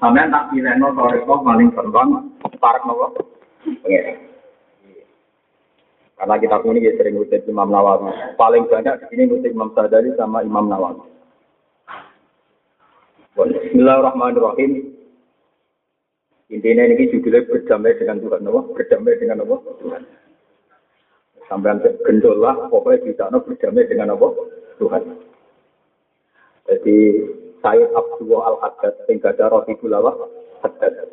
Sampai tak pilih no toreko paling kembang, park nopo. Karena kita ini ya sering ngutip Imam Nawawi. Paling banyak di sini ngutip Imam Sadari sama Imam Nawawi. Bismillahirrahmanirrahim. Intinya ini judulnya berdamai dengan Tuhan Allah, berdamai dengan Allah. Sampai gendol lah, pokoknya bisa berdamai dengan Allah Tuhan. Jadi Sayyid Abdullah Al-Haddad sing gada roti gulawa Haddad.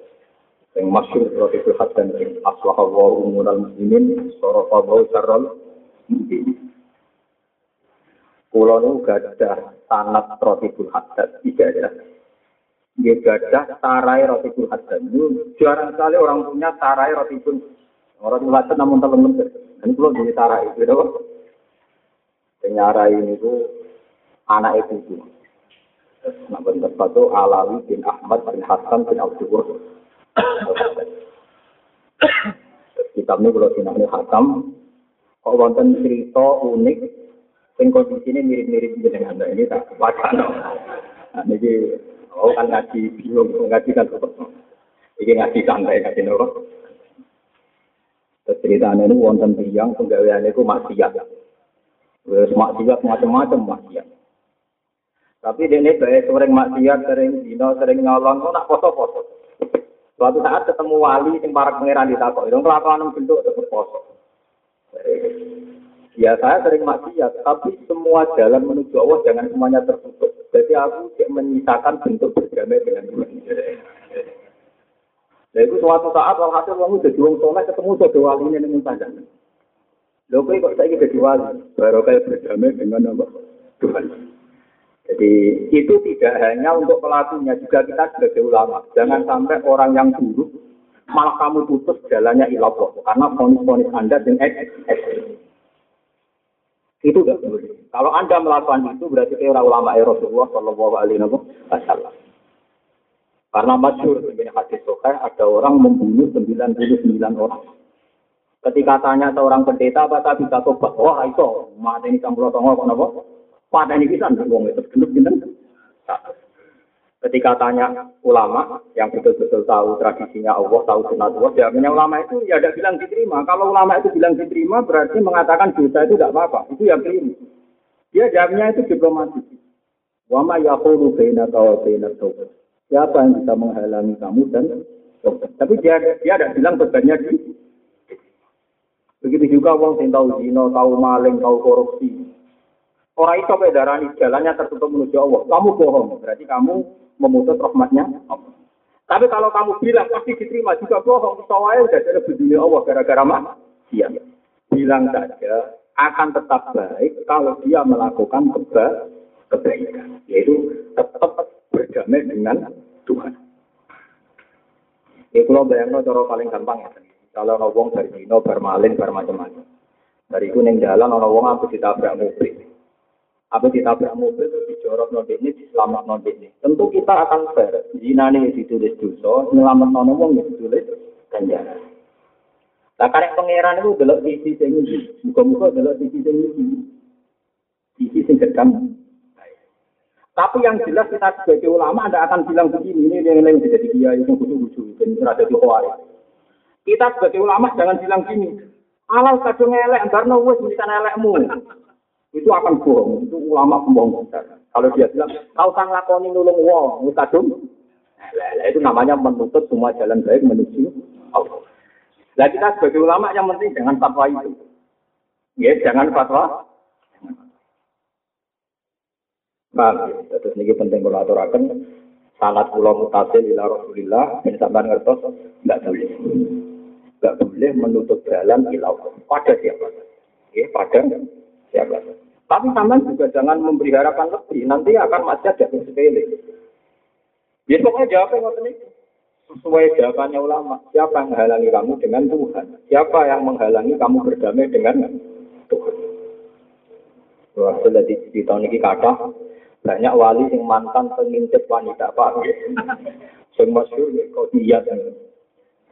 Sing masyhur roti gul Haddad sing aslaha wa umurul muslimin sarafa wa muslimin Kulo nu gadah sanat roti gul Haddad tiga ya. Dia gadah tarai roti gul Haddad itu jarang sekali orang punya tarai roti gul orang Haddad namun teman-teman. Dan kulo jadi tarai gitu. Penyarai ini tuh anak itu Nah, bentuk itu Alawi bin Ahmad bin Hasan bin Abdul Kitab ini kalau sinamnya Hakam, kok wonten cerita unik, yang kondisinya mirip-mirip dengan Anda ini tak wacana. Nah, ini oh kan ngaji bingung, ngaji kan ini ngaji santai ngaji nopo. Ceritanya ini wonten tiang penggawean itu maksiat. Wes maksiat macam-macam maksiat. Tapi dia ini baik sering maksiat, sering dino, sering nyolong, kok nak poso-poso. Suatu saat ketemu wali yang para pangeran ditakok, itu kelakuan bentuk tetap poso. Ya saya sering maksiat, tapi semua jalan menuju Allah jangan semuanya tertutup. Jadi aku menyisakan bentuk berdamai dengan Tuhan. Nah itu suatu saat walhasil kamu jadi wong soleh ketemu wali ini dengan saja. Lho kok saya jadi wali, baru kayak berdamai dengan Allah Tuhan. Jadi itu tidak hanya untuk pelakunya, juga kita sebagai ulama. Jangan sampai orang yang buruk malah kamu putus jalannya ilallah karena ponis-ponis Anda yang ekstrim. Itu tidak boleh. Kalau Anda melakukan itu berarti orang ulama Rasulullah Shallallahu Alaihi Wasallam. Karena masyur begini hadis sokai ada orang membunuh 99 orang. Ketika tanya seorang pendeta apakah bisa tobat? Wah itu mati ini campur tongo kok pada ini bisa wong itu genep gitu. Ketika tanya ulama yang betul-betul tahu tradisinya Allah, tahu sunat Allah, jawabnya ulama itu ya tidak bilang diterima. Kalau ulama itu bilang diterima berarti mengatakan dosa itu tidak apa-apa. Itu yang keliru. Dia jawabnya itu diplomatis. Wama yaqulu baina wa taubat. Siapa yang bisa menghalangi kamu dan? Tapi dia dia tidak bilang bebannya di Begitu juga wong sing tahu zina, tahu maling, tahu korupsi, Orang itu sampai darah jalannya tertutup menuju Allah. Kamu bohong, berarti kamu memutus rahmatnya Allah. Tapi kalau kamu bilang pasti diterima juga bohong. Soalnya udah ada dunia Allah gara-gara. Iya. Bilang saja akan tetap baik kalau dia melakukan keba kebaikan. Yaitu tetap berdamai dengan Tuhan. Ini kalau bayangkan cara paling gampang ya. Kalau ngomong dari dino, bermalin, bermacam-macam. Dari itu neng jalan, orang aku ditabrak mobil. Apa ditabrak mobil itu dijorok non ini, diselamat non ini. Tentu kita akan fair. Zina ini ditulis dosa, nyelamat non wong ditulis ganjaran. Nah, karek pangeran itu delok sisi sing iki. Muga-muga delok sisi sing. Sisi sing gedang. Tapi yang jelas kita sebagai ulama Anda akan bilang begini, ini yang lain jadi dia itu butuh-butuh, dan ada di Kita sebagai ulama jangan bilang gini, alal kadung elek, karena wes bisa elekmu itu akan bohong. Itu ulama pembohong besar. Kalau dia bilang, kau sang lakoni nulung wong, kadung. Nah, itu namanya menutup semua jalan baik menuju Allah. Nah kita sebagai ulama yang penting jangan fatwa itu. Ya, jangan fatwa. Nah, terus ini penting kalau aturakan sangat pulau mutasil ila Rasulillah ini sampai ngertos nggak boleh nggak boleh menutup jalan ilau pada siapa ya pada siapa tapi sampean juga jangan memberi harapan lebih, nanti akan macet jatuh sepele. Ya pokoknya jawabnya ngoten itu. sesuai jawabannya ulama, siapa yang menghalangi kamu dengan Tuhan? Siapa yang menghalangi kamu berdamai dengan Tuhan? Wah, sudah di, di tahun ini kata banyak wali yang mantan pengintip wanita pak. Yang masyur ya kau lihat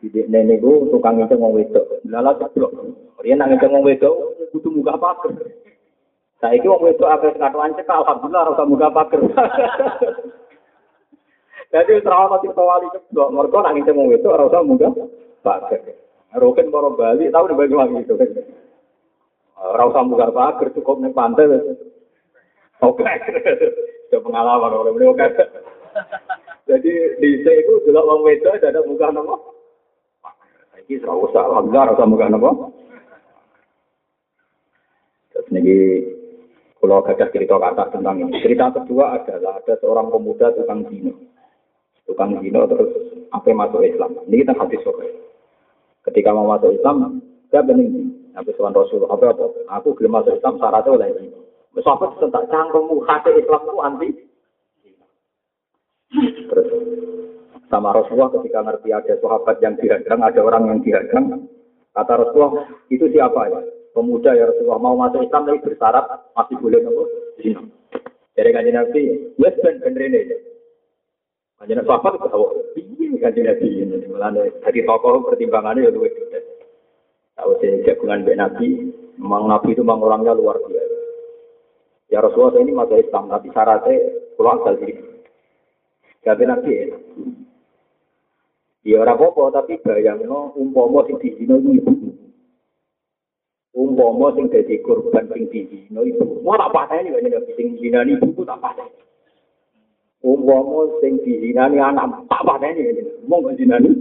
di nenek gua tukang itu mau wedok, lala ceplok. Dia nangis mau wedok, butuh muka pagar. Saya itu mau wedok apa sekatuan cekal, alhamdulillah rasa muka pagar. Jadi trauma tipe wali ceplok, mereka nangis mau wedok rasa muka pagar. Roken baru balik, tahu di bagi lagi itu. Rasa muka pagar cukup nih pantai. Oke, itu pengalaman orang beliau kan. Jadi di itu juga orang wedok ada muka nama. Iki ora usah alhamdulillah ora muga napa. Terus niki kalau ada cerita kata tentang ini. Cerita kedua adalah ada seorang pemuda tukang zino. Tukang zino terus apa masuk Islam. Ini kita hadis sore. Ketika mau masuk Islam, dia bening. Nabi Tuhan Rasul, apa apa? Aku belum masuk Islam syaratnya oleh ini. Sahabat tentang cangkemmu hati Islam itu anti. Terus sama Rasulullah ketika ngerti ada sahabat yang dihadang, ada orang yang dihadang. Kata Rasulullah, itu siapa ya? Pemuda ya Rasulullah mau masuk Islam tapi bersyarat masih boleh nopo zina. Jadi kan Nabi, yes ben ben rene. Kanjeng sahabat itu tahu, iya kanjeng Nabi ini. Malah dari tokoh pertimbangannya ya luwih Tahu saya jagungan Ben Nabi, memang Nabi itu memang orangnya luar biasa. Ya Rasulullah saya ini masuk Islam, tapi syaratnya pulang diri. Jadi Nabi enak. Ya ora apa-apa, tapi bayangno umpama sing dizina ibu. Umpama sing dadi korban sing dizina ibu. Mau tak pateni kok nek sing zinani ibu tak pateni. Umpama sing dizinani anak tak pateni mau gak zinani.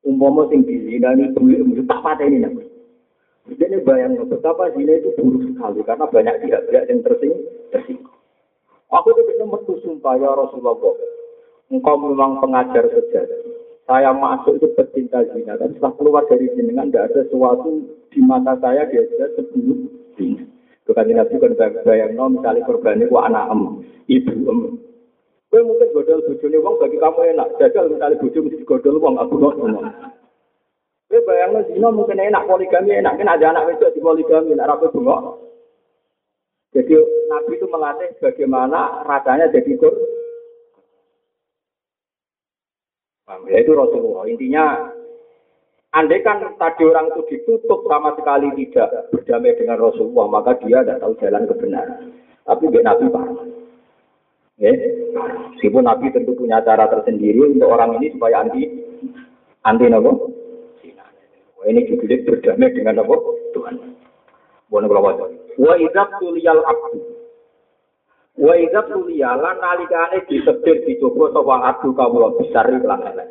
Umpama sing dizinani ibu tak pateni nek. Jadi bayang betapa zina itu buruk sekali karena banyak pihak-pihak yang tersing tersinggung. Aku itu metu sumpah ya Rasulullah engkau memang pengajar sejati. Saya masuk itu pecinta zina, tapi setelah keluar dari jenengan tidak ada sesuatu di mata saya dia sudah sebelum zina. Bukan Nabi kan bayang no, misalnya korban itu anak em, ibu em. Gue mungkin godol bujuni uang bagi kamu enak. Jajal misalnya buju mesti godol uang, aku nggak ngomong. Gue bayang zina mungkin enak poligami enak kan ada anak itu di poligami, nak rapi bunga. Jadi Nabi itu melatih bagaimana rasanya jadi korban Ya itu Rasulullah. Intinya, andai kan tadi orang itu ditutup sama sekali tidak berdamai dengan Rasulullah, maka dia tidak tahu jalan kebenaran. Tapi dia Nabi paham. Ya, meskipun Nabi tentu punya cara tersendiri untuk orang ini supaya anti anti nopo. Ini juga berdamai dengan nopo Tuhan. Bukan kalau Wa idab tuliyal abdu Wa idza tuliyalan nalikane disedir dicoba sapa adu kawula besar lan elek.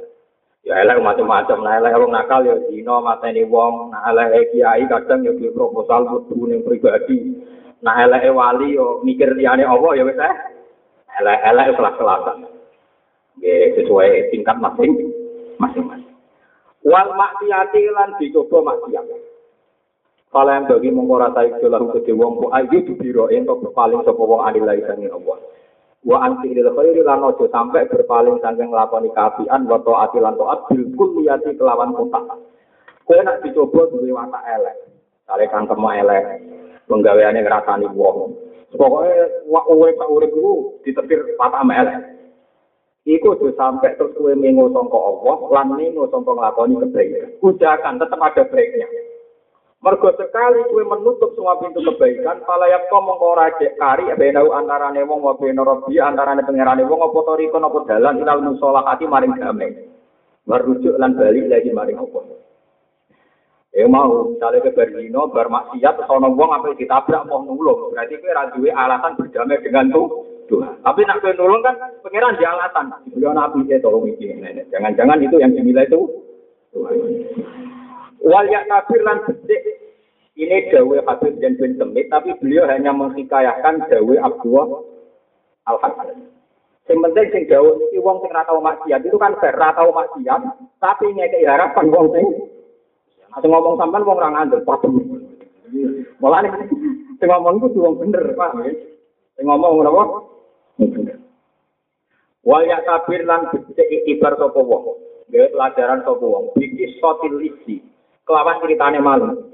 Ya elek macam-macam, nah elek wong nakal ya dina mateni wong, nah elek kiai kadang ya proposal kudu ning pribadi. Nah elek wali yo mikir liyane apa ya wis eh. Elek-elek kelas-kelasan. Nggih sesuai tingkat masing masing-masing. Wal maksiati lan dicoba maksiat. Kalau yang bagi mengkora taik jolahu ke wong ku ayu dibiro untuk berpaling sapa wong adilai sangi Allah. Wa anti ilal khairi lan ojo sampai berpaling saking nglakoni kaapian wa taati lan taat bil kulliyati kelawan kontak. Kowe nak dicoba duwe watak elek. Sale kangkem elek. Penggaweane ngrasani wong. Pokoke wak uwe tak urip iku ditetir watak elek. Iku tuh sampai terus kowe mengo sangka Allah lan mengo sangka nglakoni kebaikan. Ujakan tetap ada baiknya. Mergo sekali kue menutup semua pintu kebaikan, pala yang kau mengkora cek kari, benau antara wong wa bena robi, antara pangerane wong apa toriko apa dalan inal musolah hati maring damai. Merujuk lan balik lagi maring apa. Ya mau, misalnya ke Berdino, bermaksiat, sono wong apa ditabrak mau nulung. Berarti kue rajuwe alasan berdamai dengan tuh. Tuhan. Tapi nak kue nulung kan pangeran di alasan. Beliau nabi saya tolong iki. Jangan-jangan itu yang dinilai itu. Wal yak kafir lan. Ini dawe Habib dan bin Semit, tapi beliau hanya menghikayahkan dawe Abdullah Al-Hasan. Yang penting sing dawe iki wong sing ora tau maksiat itu kan fair, ora tau maksiat, tapi ngekeki harapan wong sing Atau ngomong sampean wong ora ngandel, padha. Mulane sing ngomong itu wong bener, Pak. Sing ngomong apa? Wal ya tabir lan becik ibar sapa wong. Pelajaran sapa wong. Biki sotil isi. Kelawan ceritane maling.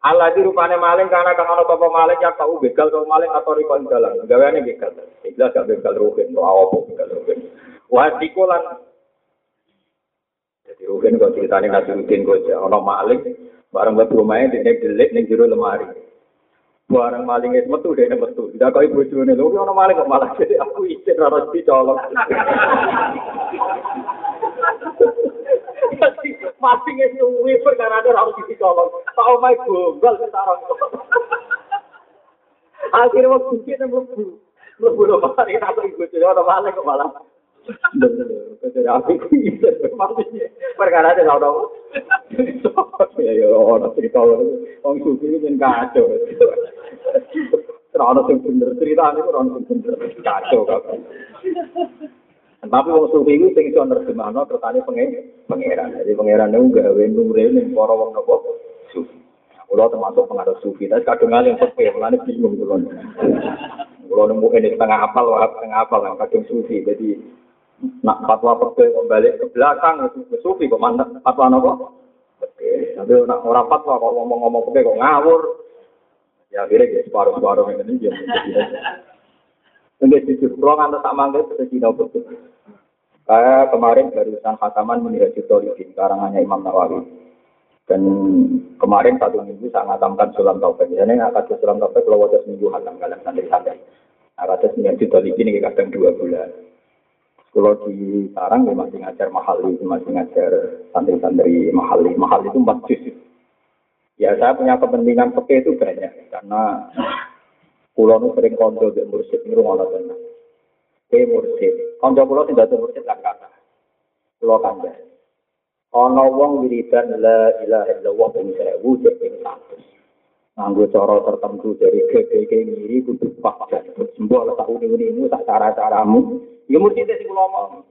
Allah di rupane maling karena kang ana apa maling ya tau begal kau maling atau rikon dalan. Gaweane begal. Ikhlas gak begal rugen kok apa begal rugen. Wah dikolan jadi rugen kok ceritane ngasih rugen kok ana maling bareng buat rumahnya di delik ning jero lemari. Barang maling es metu dene metu. Tidak kau ibu jone lho ono maling kok malah jadi aku izin ora dicolong. Masih es suwi perkara ada harus dicolong. Pak omai gombal sekarang. Akhirnya waktu kita mlebu. Mlebu lemari aku ibu jone ono maling kok malah. Jadi aku maksudnya perkara ada ono. Ya ya ono cerita wong sufi ini kacau. Ora sing bener ceritane ora ono sing bener. Kacau kabeh. Tapi wong sufi iku sing iso nerjemahno tertane pangeran. Jadi pangeran niku gawe nure ning para wong napa sufi. Kulo termasuk pengaruh sufi, tapi kadang kali yang sepi, mulane bingung kulo. Kulo nemu ini setengah apal, setengah apal, yang kadang sufi. Jadi nak fatwa perbe kembali ke belakang itu sufi kok mana fatwa nopo? Tapi nak orang fatwa kok ngomong-ngomong perbe kok ngawur, Ya akhirnya ya separuh-separuh ini Enggak jujur, kalau ngantar tak ke Cina betul. Kayak kemarin barusan khataman meniraj Jitolidin, karangannya Imam Nawawi. Dan kemarin satu minggu saya ngatamkan sulam taufik. Jadi akan sulam taufik kalau wajah seminggu hatam kalian santri-santri. Akan meniraj Jitolidin ini kadang dua bulan. Kalau di sarang ya masih ngajar mahal, masih ngajar santri-santri mahal. Mahal itu empat juz. Ya saya punya kepentingan peke itu banyak karena pulau itu sering konco di mursid ini rumah tenang. Ke mursid, konco pulau tidak ada mursid kan kata. Pulau kanda. Ono wong wiridan la ilaha illallah ping sewu cek ping satu. Nganggo cara tertentu dari GGG ngiri kudu pas sembuh letak uni-unimu tak cara-caramu. Ya mursid sing kula ngomong.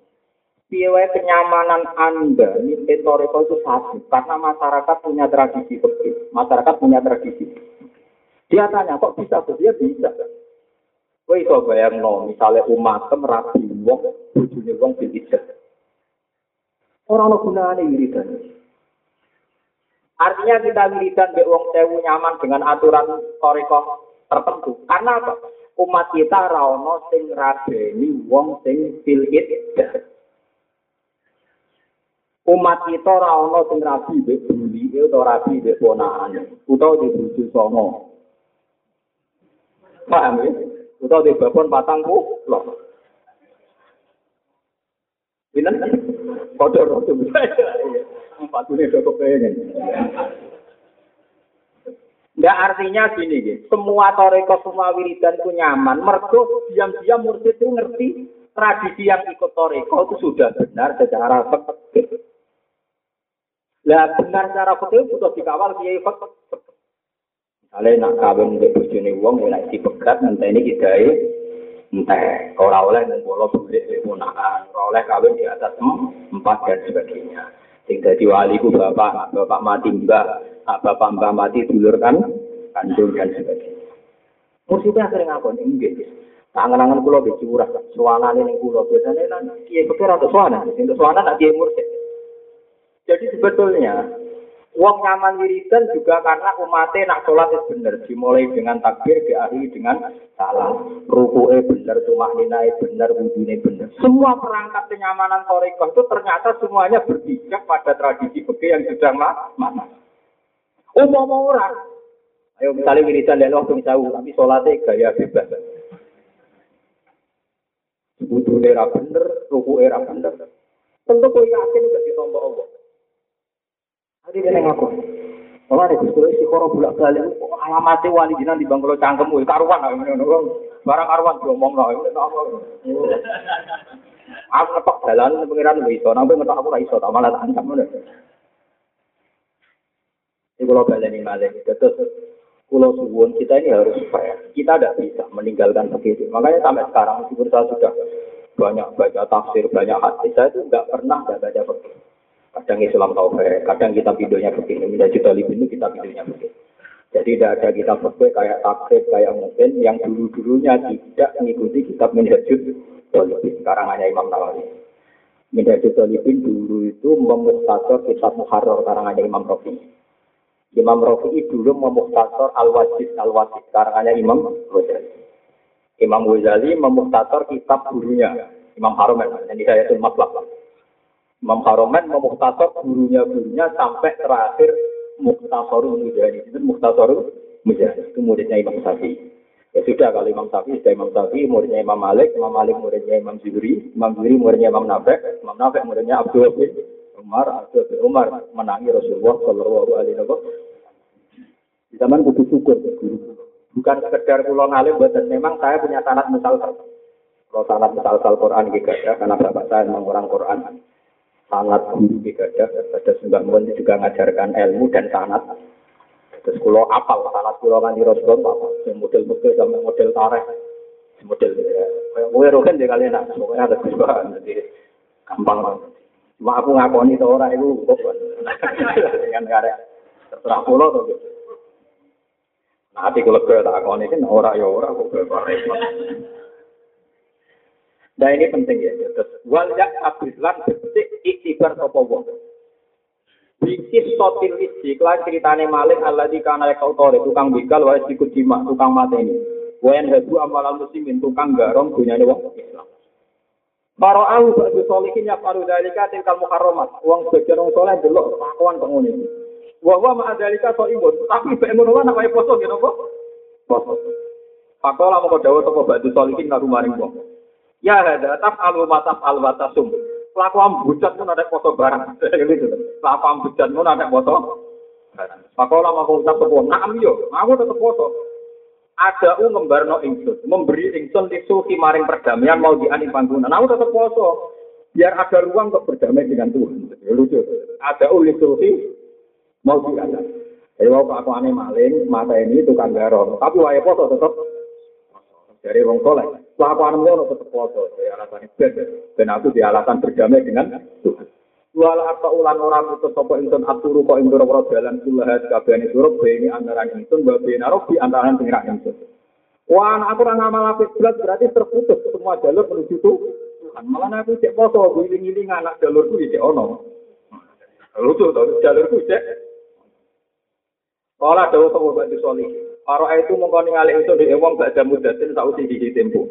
piye kenyamanan Anda ini retorika itu satu karena masyarakat punya tradisi begitu. Masyarakat punya tradisi. Dia tanya kok bisa dia bisa. Kowe iso bayangno misalnya umat rapi wong bojone wong diijet. Ora ono gunane wiridan. Artinya kita wiridan mbek wong sewu nyaman dengan aturan toriko tertentu. Karena apa? Umat kita ra ono sing rabeni wong sing fil umat kita ora ana sing rabi mbek buli utawa rabi mbek ponakane utawa di bojo songo paham ya utawa di babon patangku loh Pinten? Padha rada Empat ini udah kepengen. Enggak artinya gini, gitu. semua toreko, semua wiridan itu nyaman. Mergo diam-diam mursid itu ngerti tradisi yang ikut toreko itu sudah benar secara fakta. Lah benar cara fikih butuh dikawal kiai fikih. Misalnya nak kawin mbek bojone wong ya nek dipegat ngenteni kidae entek. Ora oleh ngumpul bulik ponakan, ora oleh kawin di atas empat dan sebagainya. Sing dadi wali ku bapak, bapak mati mbah, bapak mbah mati dulur kan kandung dan sebagainya. Musibah sering apa nih nggih. Tangan-tangan kula ge curah, suwanane ning kula biasane nang kiai pikir atau suwana, sing suwana nak kiai mursyid. Jadi sebetulnya Uang nyaman wiridan juga karena umatnya nak sholat itu benar. Dimulai dengan takbir, diakhiri dengan salam. Ruku'e benar, cuma ninae benar, wudhunya benar. Semua perangkat kenyamanan torikoh itu ternyata semuanya berpijak pada tradisi begitu yang sudah mana. Umum orang. Ayo misalnya wiridan dan waktu misalnya, tapi sholatnya gaya bebas. Wudhunya era benar, ruku'e era benar. Tentu kau yakin itu ditombok Allah. Tadi dia ngaku. Kalau ada gusto si koro bulak balik, alamatnya wali jinan di bangkulo cangkem, wih karuan lah, barang karuan diomong lah, Aku ngetok jalan, pengiran lebih iso, nampak ngetok aku lah iso, tak malah tak ancam. Ini kalau ini malah, terus Pulau Suwon kita ini harus fair. Kita tidak bisa meninggalkan begitu. Makanya sampai sekarang, meskipun saya sudah banyak baca tafsir, banyak hadis, saya itu nggak pernah nggak baca begitu. Kadang Islam taufik, kadang kita videonya begini, minta juta lebih ini kita videonya begini. Jadi tidak ada kita fakir kayak takrib, kayak mungkin yang dulu-dulunya tidak mengikuti kitab Minhajud Dolibin, sekarang hanya Imam Nawawi. Minhajul Dolibin dulu itu memustator kitab Muharrar, hanya Imam Rafi. Imam Rafi dulu memustator Al-Wajid, Al-Wajid, hanya Imam Ghazali. Imam Ghazali memustator kitab gurunya, Imam Haromen, yang saya itu Matlab. Imam Haromen memustator gurunya-gurunya sampai terakhir Muhtasarul Mujahid. Itu Muhtasarul Mujahid. Itu muridnya Imam Syafi'i. Ya sudah kalau Imam Syafi'i sudah Imam Syafi'i, muridnya Imam Malik, Imam Malik muridnya Imam Zuhri, Imam Zuhri muridnya Imam Nafek, Imam Nafek muridnya Abdul bin Umar, Abdul bin Umar menangi Rasulullah Shallallahu Alaihi Wasallam. Di zaman kudu syukur Bukan sekedar pulau ngalim, buatan memang saya punya sanat misal Kalau sanat misal Quran juga ya, karena bapak saya memang orang Quran. Sanat guru juga ya, ada sembah juga mengajarkan ilmu dan sanat. Terus kulo apal salah kulo kan di Rasulullah apa? Sampai model tareh. Model ya. Kayak gue roken deh kalian nak. Pokoknya ada perubahan. Jadi gampang banget. Cuma aku ngakoni itu orang itu kok. Dengan karya terserah kulo tuh gitu. Hati kulo gue tak ngakoni kan orang ya orang kok gue Nah ini penting ya. Wal yak abislan betik iktibar sopo wong. Bikis sotil isi, kelan ceritane maling Allah di kana kautore, tukang begal, wae sikut jima, tukang mateni. Wayan hebu amalan muslimin, tukang garong, dunyane wong Islam. Para au ba'du solihin ya paru dalika tilkal muharramat. Wong sebagian wong soleh delok kelakuan kok ngene. Wa wa dalika so imun. Tapi mek ngono lan apa poso ngene apa? Poso. Pakola moko dawuh sapa ba'du solihin karo maring wong. Ya hada taf alu mataf al watasum kelakuan bujat pun ada foto barang. Gitu. Kelakuan pun ada foto barang. Pakola mau ucap sepuh, naam yo, aku tetap foto. Ada u ngembarno ingsun, memberi ingsun tisu maring perdamaian mau diani panggungan. Aku tetap foto. Biar ada ruang untuk berdamai dengan Tuhan. Lucu. Ada u tisu mau diani. Jadi waktu aku aneh maling, mata ini tukang garong. Tapi wae foto tetap dari wong soleh. Kelakuan ngono tetep poso, ya alasan ben ben aku di alasan berdamai dengan Tuhan. Wal apa ulan ora putus sapa ingsun aturu kok ing ora dalan kulahat kabehane surup beni antara ingsun wa beni robi antara pengiran ingsun. Wah, aku ora ngamal apik berarti terputus semua jalur menuju Tuhan. Malah aku cek poso ngiling-ngiling anak jalurku iki ono. Lucu to, jalurku cek. Kala dawuh sapa Mbak Solih. Para itu mengkoni ngalih itu di wong gak jamu datin tau sing di tempo.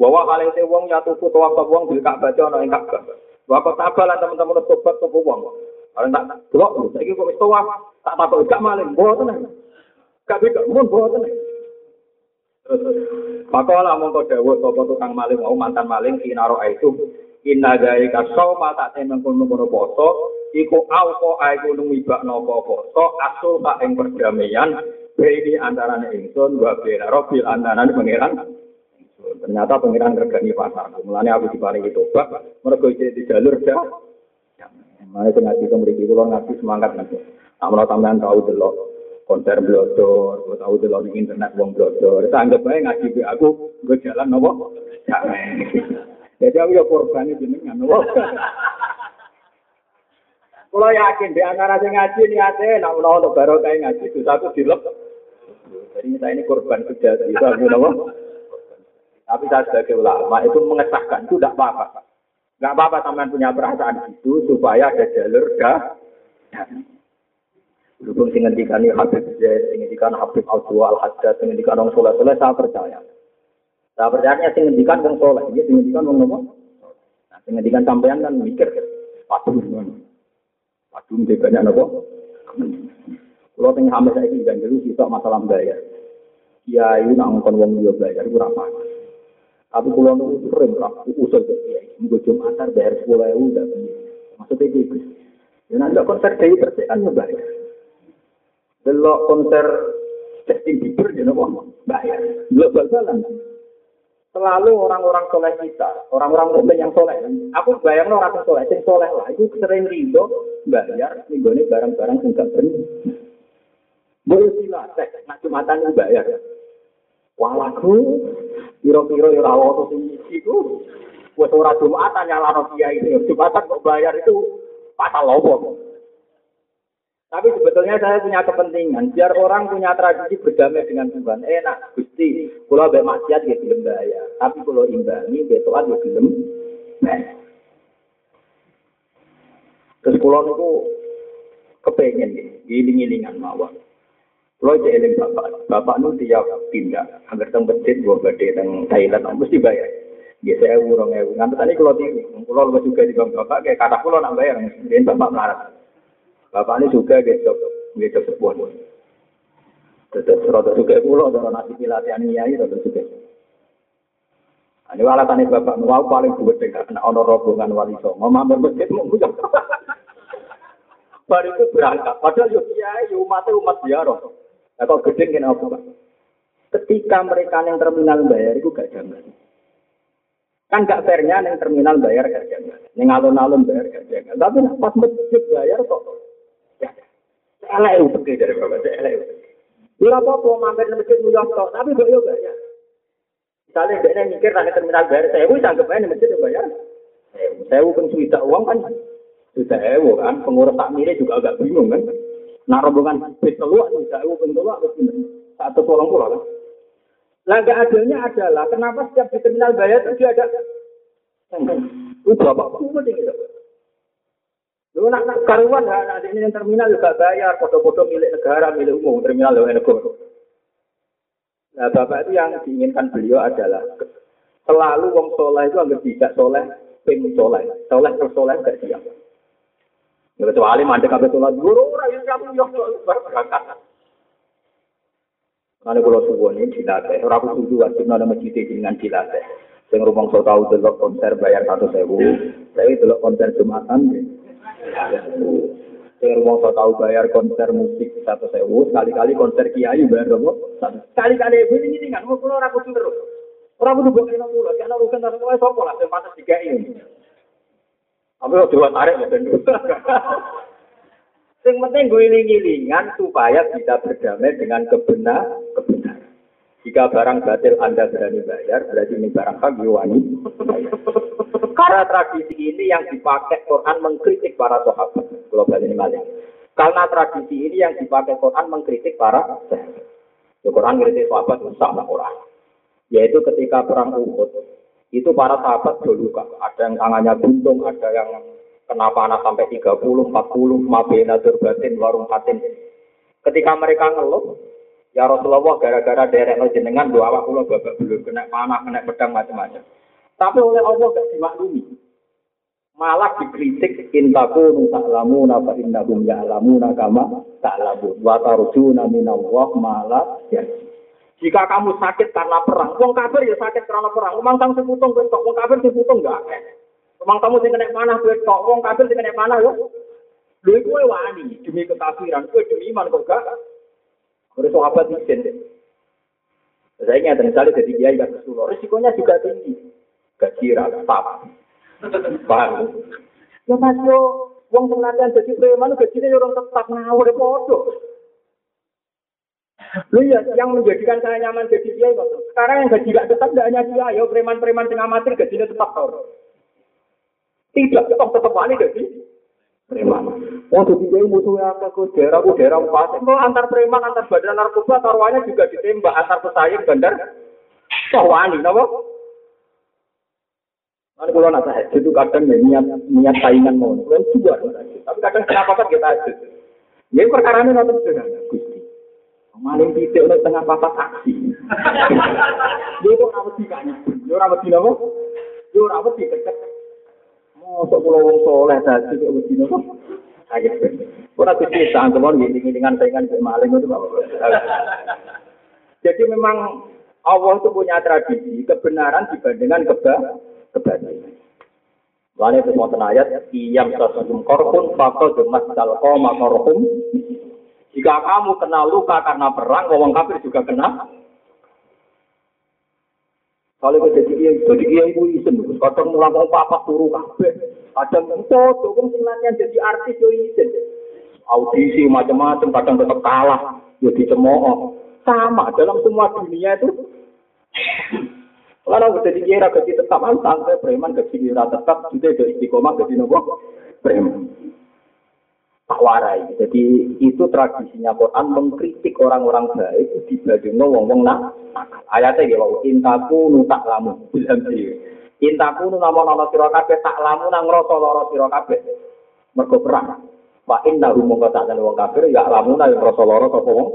Bahwa kali itu wong ya tuku tuwa wong di Ka'bah ana ing Ka'bah. Bapak tabalan teman-teman tobat tuku wong. Kalau tak delok saiki kok wis tuwa tak takok gak maling mboten. Gak bisa mun mboten. Maka lah mongko dawuh sapa tukang maling mau mantan maling kinaro itu inna dalika sawma tak temen kono poso iku auko aiku numibak nopo poso asul tak ing perdamaian ini antara ingsun wa bena robil antara pangeran ternyata pangeran regani pasar mulanya aku diparingi tobat mereka di jalur dah Mana itu ngaji itu mereka itu ngaji semangat nanti. Namun tambahan tahu dulu konser blodor, gue tahu dulu di internet wong blodor. Itu anggap aja ngaji gue aku gue jalan nopo. Jadi aku ya korban itu jenengan nopo. Kalau yakin di antara sing ngaji niatnya, nak menawa baru kayak ngaji satu dilep. Jadi saya ini korban kejahatan nama. Tapi saya sebagai ulama itu mengesahkan itu tidak apa-apa. Tidak apa-apa teman punya perasaan itu supaya ada jalur dah. Dukung sing ngendikani Habib Zaid, sing ngendikan Habib Abdul Al Haddad, sing ngendikan wong soleh soleh saya percaya. Saya percaya sing ngendikan wong soleh, ini sing ngendikan wong nopo. Nah, sing ngendikan sampean kan mikir, padung, padung banyak nopo. Kalau tengah hamil saya ini dulu bisa masalah bayar. Kiai nak ngomong wong dia belajar itu apa? Tapi kalau nunggu sering usul ke kiai, nunggu jumatan bayar sepuluh ribu udah Maksudnya gitu. Ya nanti konser dari bersih kan ya bayar. Delok konser Justin Bieber ya nopo bayar. Delok bal-balan. Selalu orang-orang soleh kita, orang-orang mukmin yang soleh. Aku bayar orang yang soleh, yang soleh lah. Itu sering rido bayar, nih barang-barang yang gak benar. Boleh sila, cek, nak jumatan bayar. Walaku, piro-piro ya rawa itu sing itu. Buat orang jumatan nyala no kiai itu. Jumatan kok bayar itu pasal lobo. Tapi sebetulnya saya punya kepentingan biar orang punya tradisi berdamai dengan Tuhan. Enak, Gusti. Kalau ambek maksiat ya gelem bayar. Tapi kalau imbangi betokan ya gelem. Terus kalau niku kepengen giling-gilingan mawon. Kalau aja eling bapak, bapak nu tiap pindah, agar teng masjid gua gede teng Thailand, mesti bayar. Ya saya urung ewu. Nanti tadi kalau di, kalau juga di bapak, kayak kata pulau nak bayar, dia bapak melarat. Bapak ini juga gitu, gitu sebuah. Tetap rada juga pulau, ada nasi pilatihan nyai, rada juga. Ini alasannya bapak nuwau paling buat dekat, kena honor rombongan wali songo, mampir masjid mau buka. Baru itu berangkat, padahal yuk kiai, umatnya umat biaro. Nah, kok gede kena apa, Pak? Ketika mereka yang terminal bayar, itu gak janggal. Kan gak fairnya yang terminal bayar gak janggal. Yang alun-alun bayar gak janggal. Tapi pas masjid bayar kok. Elek pergi dari Bapak, elek itu. Ya apa-apa, mampir di masjid muyok tok, tapi boleh bayar. Misalnya dia mikir nanti terminal bayar, saya pun sanggup aja masjid bayar. Saya pun sudah uang kan, sudah ewo kan, pengurus takmirnya juga agak bingung kan. Nah rombongan bis keluar, tidak ewu pun keluar, satu tolong pulau kan. Laga adilnya adalah kenapa setiap di terminal bayar itu ada itu gitu. Lu nak nak karuan ya, nanti ini terminal juga bayar, foto-foto milik negara, milik umum, terminal oleh negara. Nah, bapak itu yang diinginkan beliau adalah selalu wong soleh itu agar tidak soleh, ping soleh, soleh per soleh gak siap. Ya, kecuali mandek kabeh sholat guru ora kamu yo berangkat. Karena kalau subuh ini dilatih, orang aku setuju wajib nada masjid dengan dilatih. Sing rumong so tahu delok konser bayar satu sewu, saya delok konser jumatan. Rumong so tahu bayar konser musik satu sewu, sekali-kali konser kiai bayar berapa? Sekali-kali ibu ini kan, mau orang kudu terus. Orang kudu buat kena pulau, karena urusan tak sesuai sopo lah, pantas tiga ini. Tapi kok dua tarik ya bendu. Yang penting gue ngilingan supaya bisa berdamai dengan kebenar kebenaran. Jika barang batil Anda berani bayar, berarti ini barang hak wani. Karena tradisi ini yang dipakai Quran mengkritik para sahabat. Kalau ini malah. Karena tradisi ini yang dipakai Quran mengkritik para sahabat. Ya, Quran mengkritik sahabat sama Quran. Yaitu ketika perang Uhud, itu para sahabat dulu ada yang tangannya buntung, ada yang kena panas sampai 30, 40, mabena batin, warung patin. Ketika mereka ngeluh, ya Rasulullah gara-gara derek no jenengan doa awak kula babak belur kena panah, kena pedang macam-macam. Tapi oleh Allah gak dimaklumi. Malah dikritik intaku ta'lamuna fa innahum ya'lamuna kama ta'lamun wa tarjuna minallah malah ya. Jika kamu sakit karena perang, wong kafir ya sakit karena perang. Umang kamu seputung besok, wong kafir seputung enggak. Umang kamu sing kena panah besok, wong kafir sing kena panah yo. Lha iku wani demi kekafiran, kowe demi iman kok gak. Terus sahabat izin. Saya ingat misalnya jadi kiai gak kesulo, risikonya juga tinggi. Gaji rata, paham? Ya mas yo, wong sing latihan jadi preman gajinya orang tetap ngawur podo. Lu ya, yang menjadikan saya nyaman jadi kiai kok. Sekarang yang gaji gak tetap gak hanya dia, ya preman-preman yang amatir gajinya tetap. Tidak, tetap tetap wani gaji. Preman. Wong jadi kiai musuhnya apa ke daerah, ke daerah pas. Kalau antar preman, antar badan narkoba, taruhannya juga ditembak antar pesaing bandar. Toh wani, napa? Kalau kalau nak saya itu kadang ya, niat niat saingan mau, kalau juga, tapi kadang kenapa kan kita aja. Ya perkara ini nonton sederhana, Gusti. Maling titik oleh tengah papat aksi. Dia itu rawat di kanya. Dia rawat apa? Dia rawat di Mosok pulau wong soleh tadi kok wedi nopo? Kaget. Ora kuwi sangkemon ngiling-ngilingan saingan ke maling itu Jadi memang Allah itu punya tradisi kebenaran dibandingkan keba kebatilan. Lalu itu mau ayat, iyam sasum korpun, fakol demas dalko makorhum, jika kamu kena luka karena perang, orang kafir juga kena. Kalau kita jadi kiai, jadi kiai itu izin, kadang mulai mau apa turu kafe, kadang foto, kamu sebenarnya jadi artis yo izin. Audisi macam-macam, kadang tetap kalah, yo dicemooh. Sama dalam semua dunia itu. Kalau jadi kiai gaji tetap antang, preman gaji tetap, juga istiqomah gaji nopo preman. Tak warai. Jadi itu tradisinya Quran mengkritik orang-orang baik dibandingno wong-wong nak. Ayatnya ya wau intaku nu tak lamu bilang sih. Intaku nu namun ana sira kabeh tak lamu nang ngrasa lara sira kabeh. Mergo perang. Inna hum mongko tak wong kafir ya lamu nang ngrasa lara sapa wong.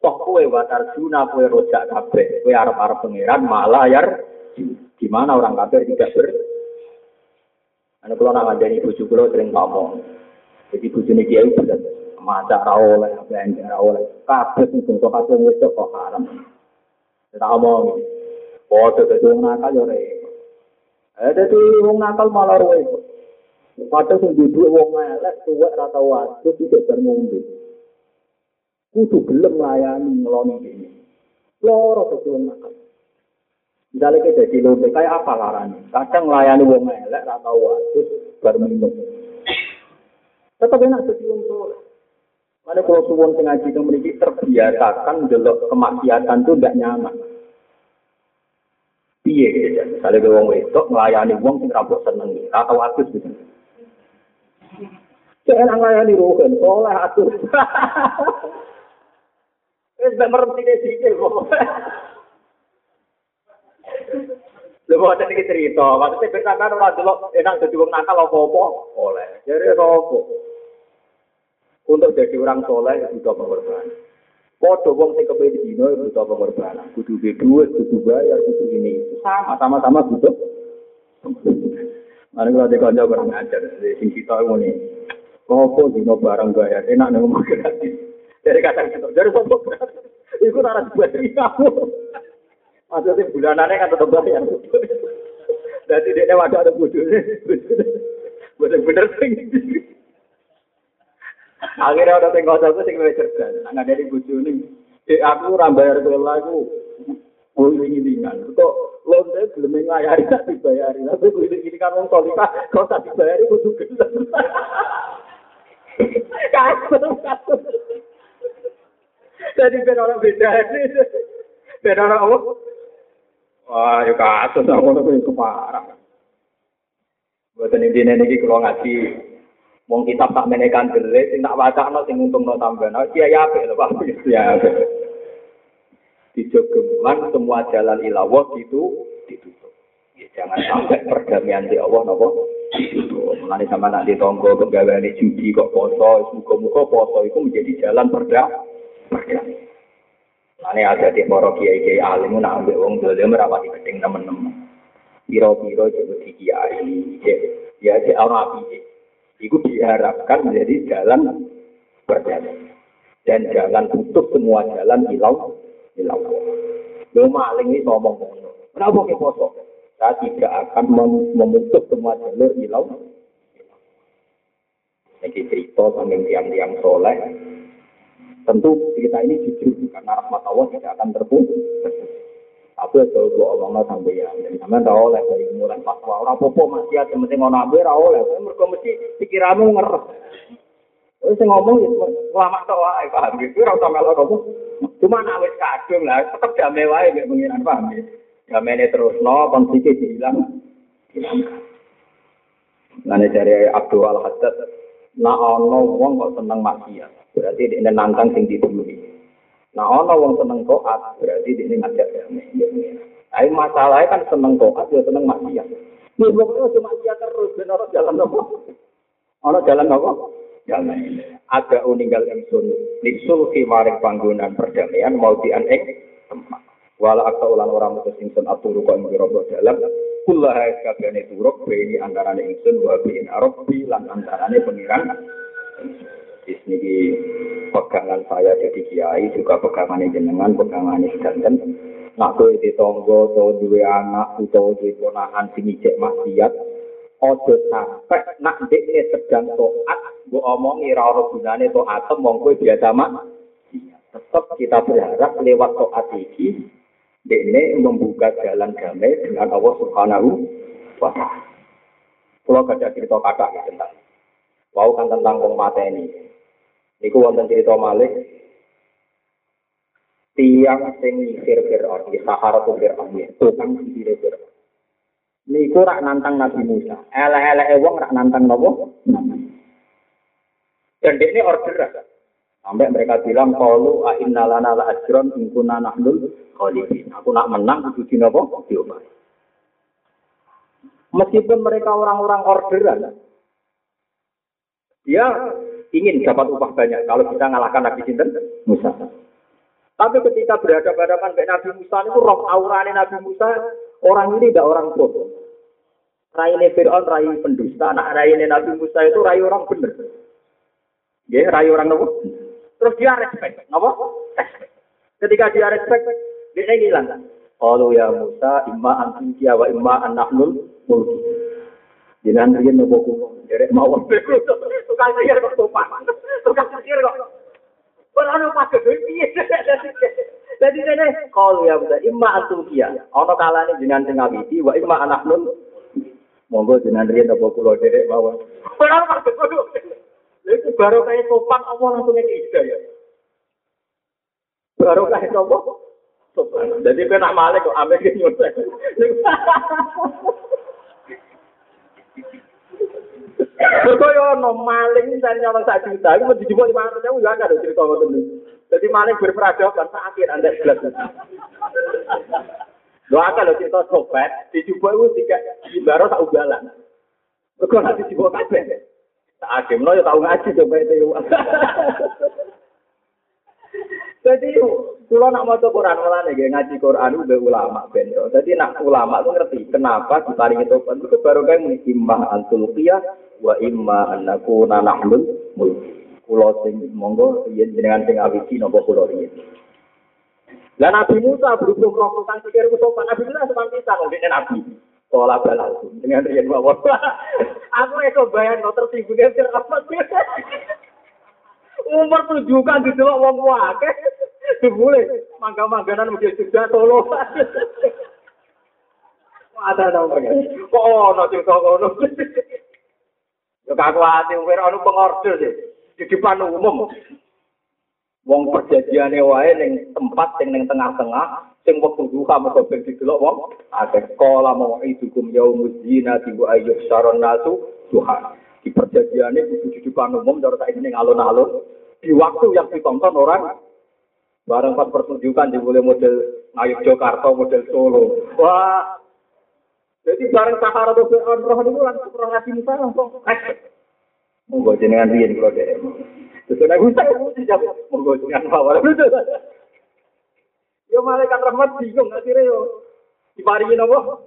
Toh kowe watar juna kowe rojak kabeh. Kowe arep-arep pangeran malah yar di mana orang kafir tidak ber Ane kalau nak ngajari buju kulo sering ngomong. Jadi buju ini kiai bener. Maca rawoleh, belanja rawoleh. Kabeh sing bungsu kabeh wis kok haram. Kita omong. Foto dadi wong nakal repot. Eh dadi wong nakal malah repot. Padahal sing duduk wong elek tuwek ra tau wadus tidak ngombe. Kudu gelem nglayani ngeloni dene. Loro dadi wong nakal. Misalnya kita jadi lombe, kayak apa laranya? Kadang melayani wong elek, atau wadus, bar minum. Tetap enak jadi soleh. Mana kalau suwon sing ngaji itu memiliki terbiasakan delok kemaksiatan itu tidak nyaman. Piye gitu Misalnya ke wong wedok melayani wong sing rambut seneng atau wadus gitu. Enak melayani rohen, soleh atuh. Wis mek merem sikil kok. Lha kok iki cerita, maksudnya ben sampean ora delok enak dadi wong nakal apa-apa oleh. Jadi sapa? Untuk jadi orang soleh butuh pengorbanan. Podo wong sing kepengin dino butuh pengorbanan. Kudu duit, kudu bayar, kudu ini. Sama sama-sama butuh. Mari kalau ada kanca kurang ajar, sing kita ngene. Apa dino barang bayar enak nek ngomong gratis. Dari kata kita, dari sopok gratis. Iku ora dibayar kamu. Maksudnya bulanannya kan tetap bayar. Jadi dia wadah ada bujurnya. Bener-bener Akhirnya ada tengok aku sing luwih cerdas. Nggak dari bujurnya. Eh aku ora bayar kelola aku. Oh ini ringan. Kok lonte belum ngayari tak dibayari. Tapi gue ini kan wong solika. Kau tak dibayari gelem. Kasut, kasut. Jadi ben orang beda. Ben orang apa? Wah, ya kasus aku tuh yang keparah. Buatan ini dina ini kalau ngaji, mau kitab tak menekan dele, sing tak baca no, sing untung no tambah, no, iya ya apa, pak, ya. Di semua jalan ilawah itu ditutup. Ya, jangan sampai perdamaian di Allah, nopo ditutup. Mengenai sama nanti tonggo, pegawai judi kok poso, muka-muka poso itu menjadi jalan perda, perdamaian. Ada di para kiai kiai alim nak ambil uang dulu merapati keting teman-teman. Biro-biro jadi di kiai, ya di orang api. Itu diharapkan menjadi jalan berjalan dan jangan tutup semua jalan hilau hilau. Lo maling ini ngomong. Kenapa kita poso? Saya tidak akan memutus semua jalur hilau. Ini cerita sambil tiang-tiang soleh Tentu kita ini jujur karena rahmat Allah tidak akan terputus. Tapi kalau gua omongnya sampai ya, jadi sampai tahu oleh dari mulai fatwa orang popo masih ada mesti ngono abe tahu oleh, mereka mesti pikiranmu ngeres. Terus ngomong ya lama tau wae paham gitu, ora usah melok kamu. Cuma nak wis kadung lah, tetep damai wae mek pengiran paham ya. Damai terus no, konfliknya dihilang. Hilangkan. Nah, dari Abdul Al-Haddad, nah ono wong kok seneng maksiat. Berarti dia nantang sing dibuli. Nah, ono wong seneng toat, berarti dia ngajak damai. Tapi masalahnya kan seneng toat, ya seneng maksiat. Ini pokoknya cuma maksiat terus, dan orang jalan apa? Orang jalan apa? Jalan ini. Ada uninggal ingsun, lisul maring panggungan perdamaian, mau dian ing tempat. Wala akta ulan orang mutus ingsun aturu kok ing robo dalam, kullaha kabehane turuk beni antarane ingsun wa bin arabi lan antarane pengiran ini pegangan saya jadi kiai juga pegangan jenengan pegangan sedanten. Nak kowe di tonggo atau dua anak atau di ponakan sing ijek maksiat ojo sampai nak dekne sedang toat bu omong ira ora gunane toat mong kowe biasa mak. Tetap kita berharap lewat toat iki dekne membuka jalan damai dengan Allah Subhanahu wa taala. Kalau ada cerita kata tentang, wow kan tentang wong mata ini, Niku wonten cerita Malik tiang sing nyisir Fir'aun, di Sahara tu Fir'aun, tukang sisir Fir'aun. Niku rak nantang Nabi Musa. Elek-elek wong rak nantang nopo? Dan ini orderan. Sampai mereka bilang kalau inna lana la ajron in kunna nahnul. Aku nak menang kudu dinapa? Diobahi. Meskipun mereka orang-orang orderan, dia ingin dapat upah banyak kalau kita ngalahkan Nabi Sinten Musa. Tapi ketika berhadapan dengan Nabi Musa itu roh aurane Nabi Musa, orang ini tidak orang bodoh. Raine Fir'aun rai pendusta, nah raine Nabi Musa itu rai orang benar. Ya, rai orang nopo? Terus dia respect, nopo? Ketika dia respect, dia hilang. Kalau ya Musa, imma antikia wa imma anahnul mulki. Jangan riyen nopo kulo, derek mawon. Tukang sihir kok sopan. Tukang sihir kok. Ora ono pas piye. Jadi ini kalau ya Musa, imma antikia. Ono kalane jenengan sing ngawiti wa imma anahnul Monggo jenengan riyen nopo kulo derek mawon. Ora ono pas itu baru kayak sopan Allah langsung ida ya. Baru kayak sopan. Jadi kena malik kok ambil ke Betul yo no maling dan nyawa sak juta itu mesti dibuat lima ratus ribu juga ada cerita waktu ini. Jadi maling berperadaban kan sakit anda jelas. Lo akan lo cerita sobat, dicoba itu tiga baru tak ugalan. Kau nanti dijupuk apa? Tak akhir, lo yo tau ngaji coba itu. Jadi kalau nak mau Quran malah nih ngaji Quran udah ulama bento. Jadi nak ulama tuh ngerti kenapa ditarik itu kan itu baru kan imma antulqiyah wa imma annaku nanahlul mulk. Kulo sing monggo yen jenengan sing awiji napa kulo riyen. Lah Nabi Musa berhubung roh kang sikir ku sopan Nabi Musa sopan pisan ngene Nabi. Pola balas dengan riyen mawon. Aku iso bayang no tersinggung apa Umur tujuh kan di dalam wong wake. Dibule mangga-mangganan mesti juga solo. Ada dong Kok ono sing kono. Ya kaku ati umur ono pengorder sih. Di depan umum. Wong perjanjiane wae ning tempat sing ning tengah-tengah sing wektu duha mergo ben didelok wong akeh kala mau idukum yaumuz zina wa ayyuh saron nasu duha di perjanjiane kudu di depan umum cara saiki ning alun-alun di waktu yang ditonton orang bareng pas pertunjukan di mulai model Ayu Jakarta model Solo wah jadi bareng Sahara tuh roh itu langsung roh ngaji Musa langsung Monggo jenengan riyen kula dhewe. Terus nek bisa dijawab monggo jenengan awal. Yo malaikat rahmat bingung akhirnya yo diparingi napa?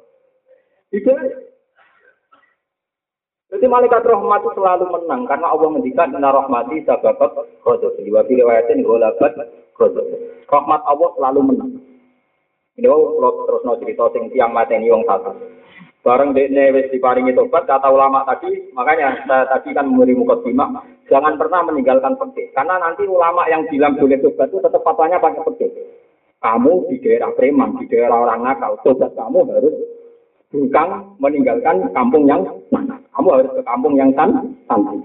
Itu jadi malaikat rahmat itu selalu menang karena Allah mendikan inna rahmati sababat ghadab. Wa fi riwayatin ghadab. Rahmat Allah selalu menang. Ini kalau terus no cerita sing tiang mateni wong satu. Bareng dekne wis diparingi tobat kata ulama tadi, makanya saya tadi kan memberi mukadimah, jangan pernah meninggalkan fikih. Karena nanti ulama yang bilang boleh tobat itu tetap fatwanya pakai fikih. Kamu di daerah preman, di daerah orang nakal, tobat kamu harus bukan meninggalkan kampung yang mana. Kamu harus ke kampung yang san, santai.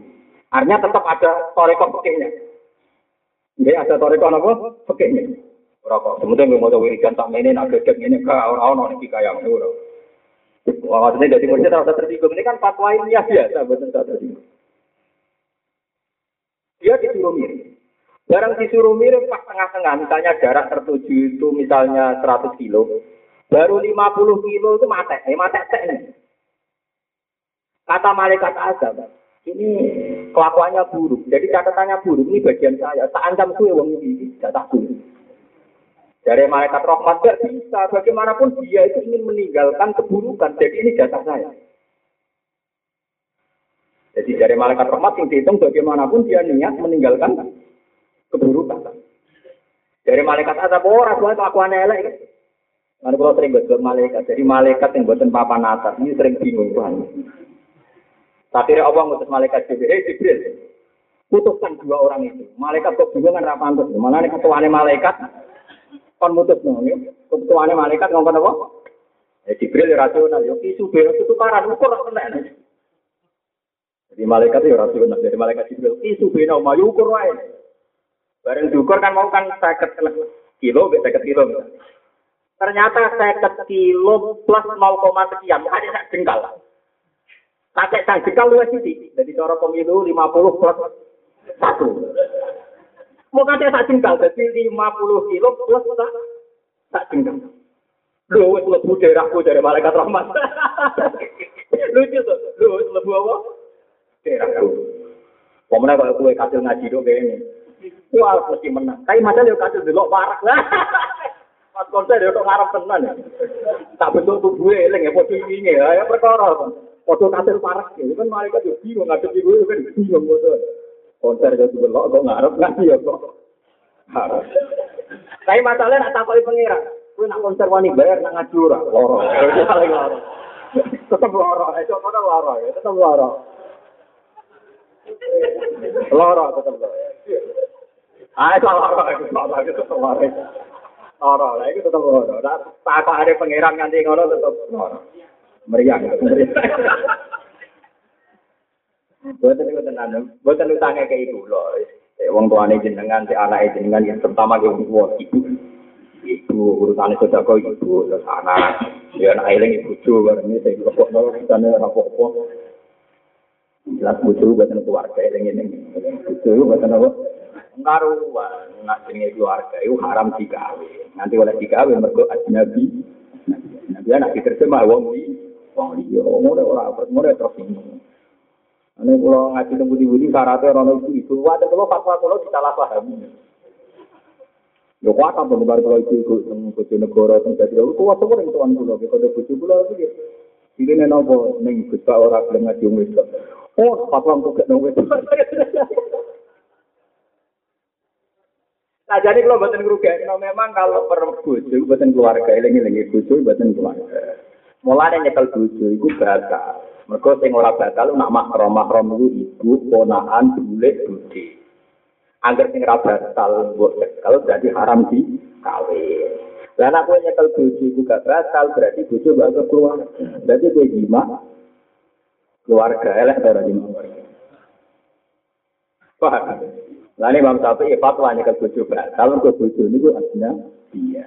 Artinya tetap ada toreko pekehnya. Jadi ada toreko apa? Pekehnya. Rokok. Kemudian mau tahu wiridan tak ini, nak gedek ini, ke orang-orang ini kaya. Wah, maksudnya jadi murid tak tersinggung. Ini kan fatwa ilmiah biasa, betul tak tersinggung. Dia disuruh mirip. Barang disuruh mirip pas tengah-tengah, misalnya jarak tertuju itu misalnya 100 kilo, baru 50 kilo itu mate, eh mate ini. Kata malaikat azab, ini kelakuannya buruk. Jadi catatannya buruk, ini bagian saya. Tak ancam suwe wong ini, tidak takut. Dari malaikat rahmat tidak bisa. Bagaimanapun dia itu ingin meninggalkan keburukan. Jadi ini jatah saya. Jadi dari malaikat rahmat yang dihitung bagaimanapun dia niat meninggalkan keburukan. Dari malaikat azab orang tua kelakuan elek. Mana kalau sering buat malaikat, jadi malaikat yang buatan papan atas ini sering bingung Tuhan. Tapi Allah ngutus malaikat Jibril, hey Jibril, putuskan dua orang itu. Malaikat kok bingung kan rapantus. Mana nih ketuanya malaikat, kon mutus no, ya. ketuanya malaikat ngomong apa? Eh Jibril ya rasional, ya isu bero itu tukaran, ukur kena. Jadi malaikat itu rasional, dari malaikat Jibril, isu bero mau ukur wae. Bareng diukur kan mau kan seket kilo, seket kilo. Ternyata seket kilo plus 0, sekian, hanya sak jengkal. Pakai sang jengkal luwes sih. Jadi cara pemilu 50 plus Satu. Mau kasih sak jengkal, jadi 50 kilo plus sak, sak jengkal. Lu wis lebu daerahku dari malaikat rahmat. Lucu tuh. Lu wis lebu apa? Daerahku. Pemenang kalau kue kasil ngaji dong kayak ini. Wah, mesti menang. Tapi macam dia kasil delok parah. Pas konser dia untuk ngarep tenan. Tak betul tubuh eling ya, foto ini ya, ya perkara. Foto kasil parah ya, kan malaikat juga bingung ngadep ibu kan bingung. Konser dia delok kok ngarep ngaji ya kok. Harus. Tapi masalahnya nak takoi pengira. Kue nak konser wani bayar nak ngaji ora. Loro. Paling loro. Tetep loro. Eh, coba loro ya. Tetep loro. Loro tetep loro. Ah, itu loro. Itu loro. Itu loro. Loro. Lah, itu tetep loro. Nah, tak ada pengiran nganti ngono tetep loro. Meriang. Buatan itu tenan, buatan utangnya ke ibu loh. Wong tuane jenengan, si anak jenengan yang terutama ke ibu, ibu, ibu urusannya sudah kau ibu, terus anak, ya anak eling ibu cuy, barang ini saya kok nol urusannya apa-apa. Jelas bucu buatan keluarga eling ini, bucu buatan apa? Karuan, nak jenenge keluarga itu haram digawe. Nanti oleh digawe mergo ajnabi. Nabi anak diterjemah wong di wong liya ora ora ora tersinggung ane kula ngaji nang budi-budi syaratnya ora ono ibu wae kula fatwa kula ditalah pahami Ya kuat apa nggak kalau itu ikut sama kucing negara sama kucing negara, kuat apa orang itu anu loh, kita udah kucing pula lagi? Ya. Jadi nih nopo neng ngaji umi itu, oh patuan tuh kayak nopo. Nah jadi kalau batin kerugian, memang kalau perempuan kucing, batin keluarga, ilangi ilangi bojo, batin keluarga. Mulai nyekel bojo itu batal. Mergo sing ora batal nak mahram mahram iku ibu, ponakan, bulik, budi. Angger sing ora batal mbok kalau berarti haram di kawin. Lah nek kowe nyekel bojo iku gak berarti bojo gak keluar. Berarti kowe jima keluarga elek ora jima. Paham? Lah ini Imam Syafi'i fatwa nyekel bojo batal kok bojo niku aslinya iya.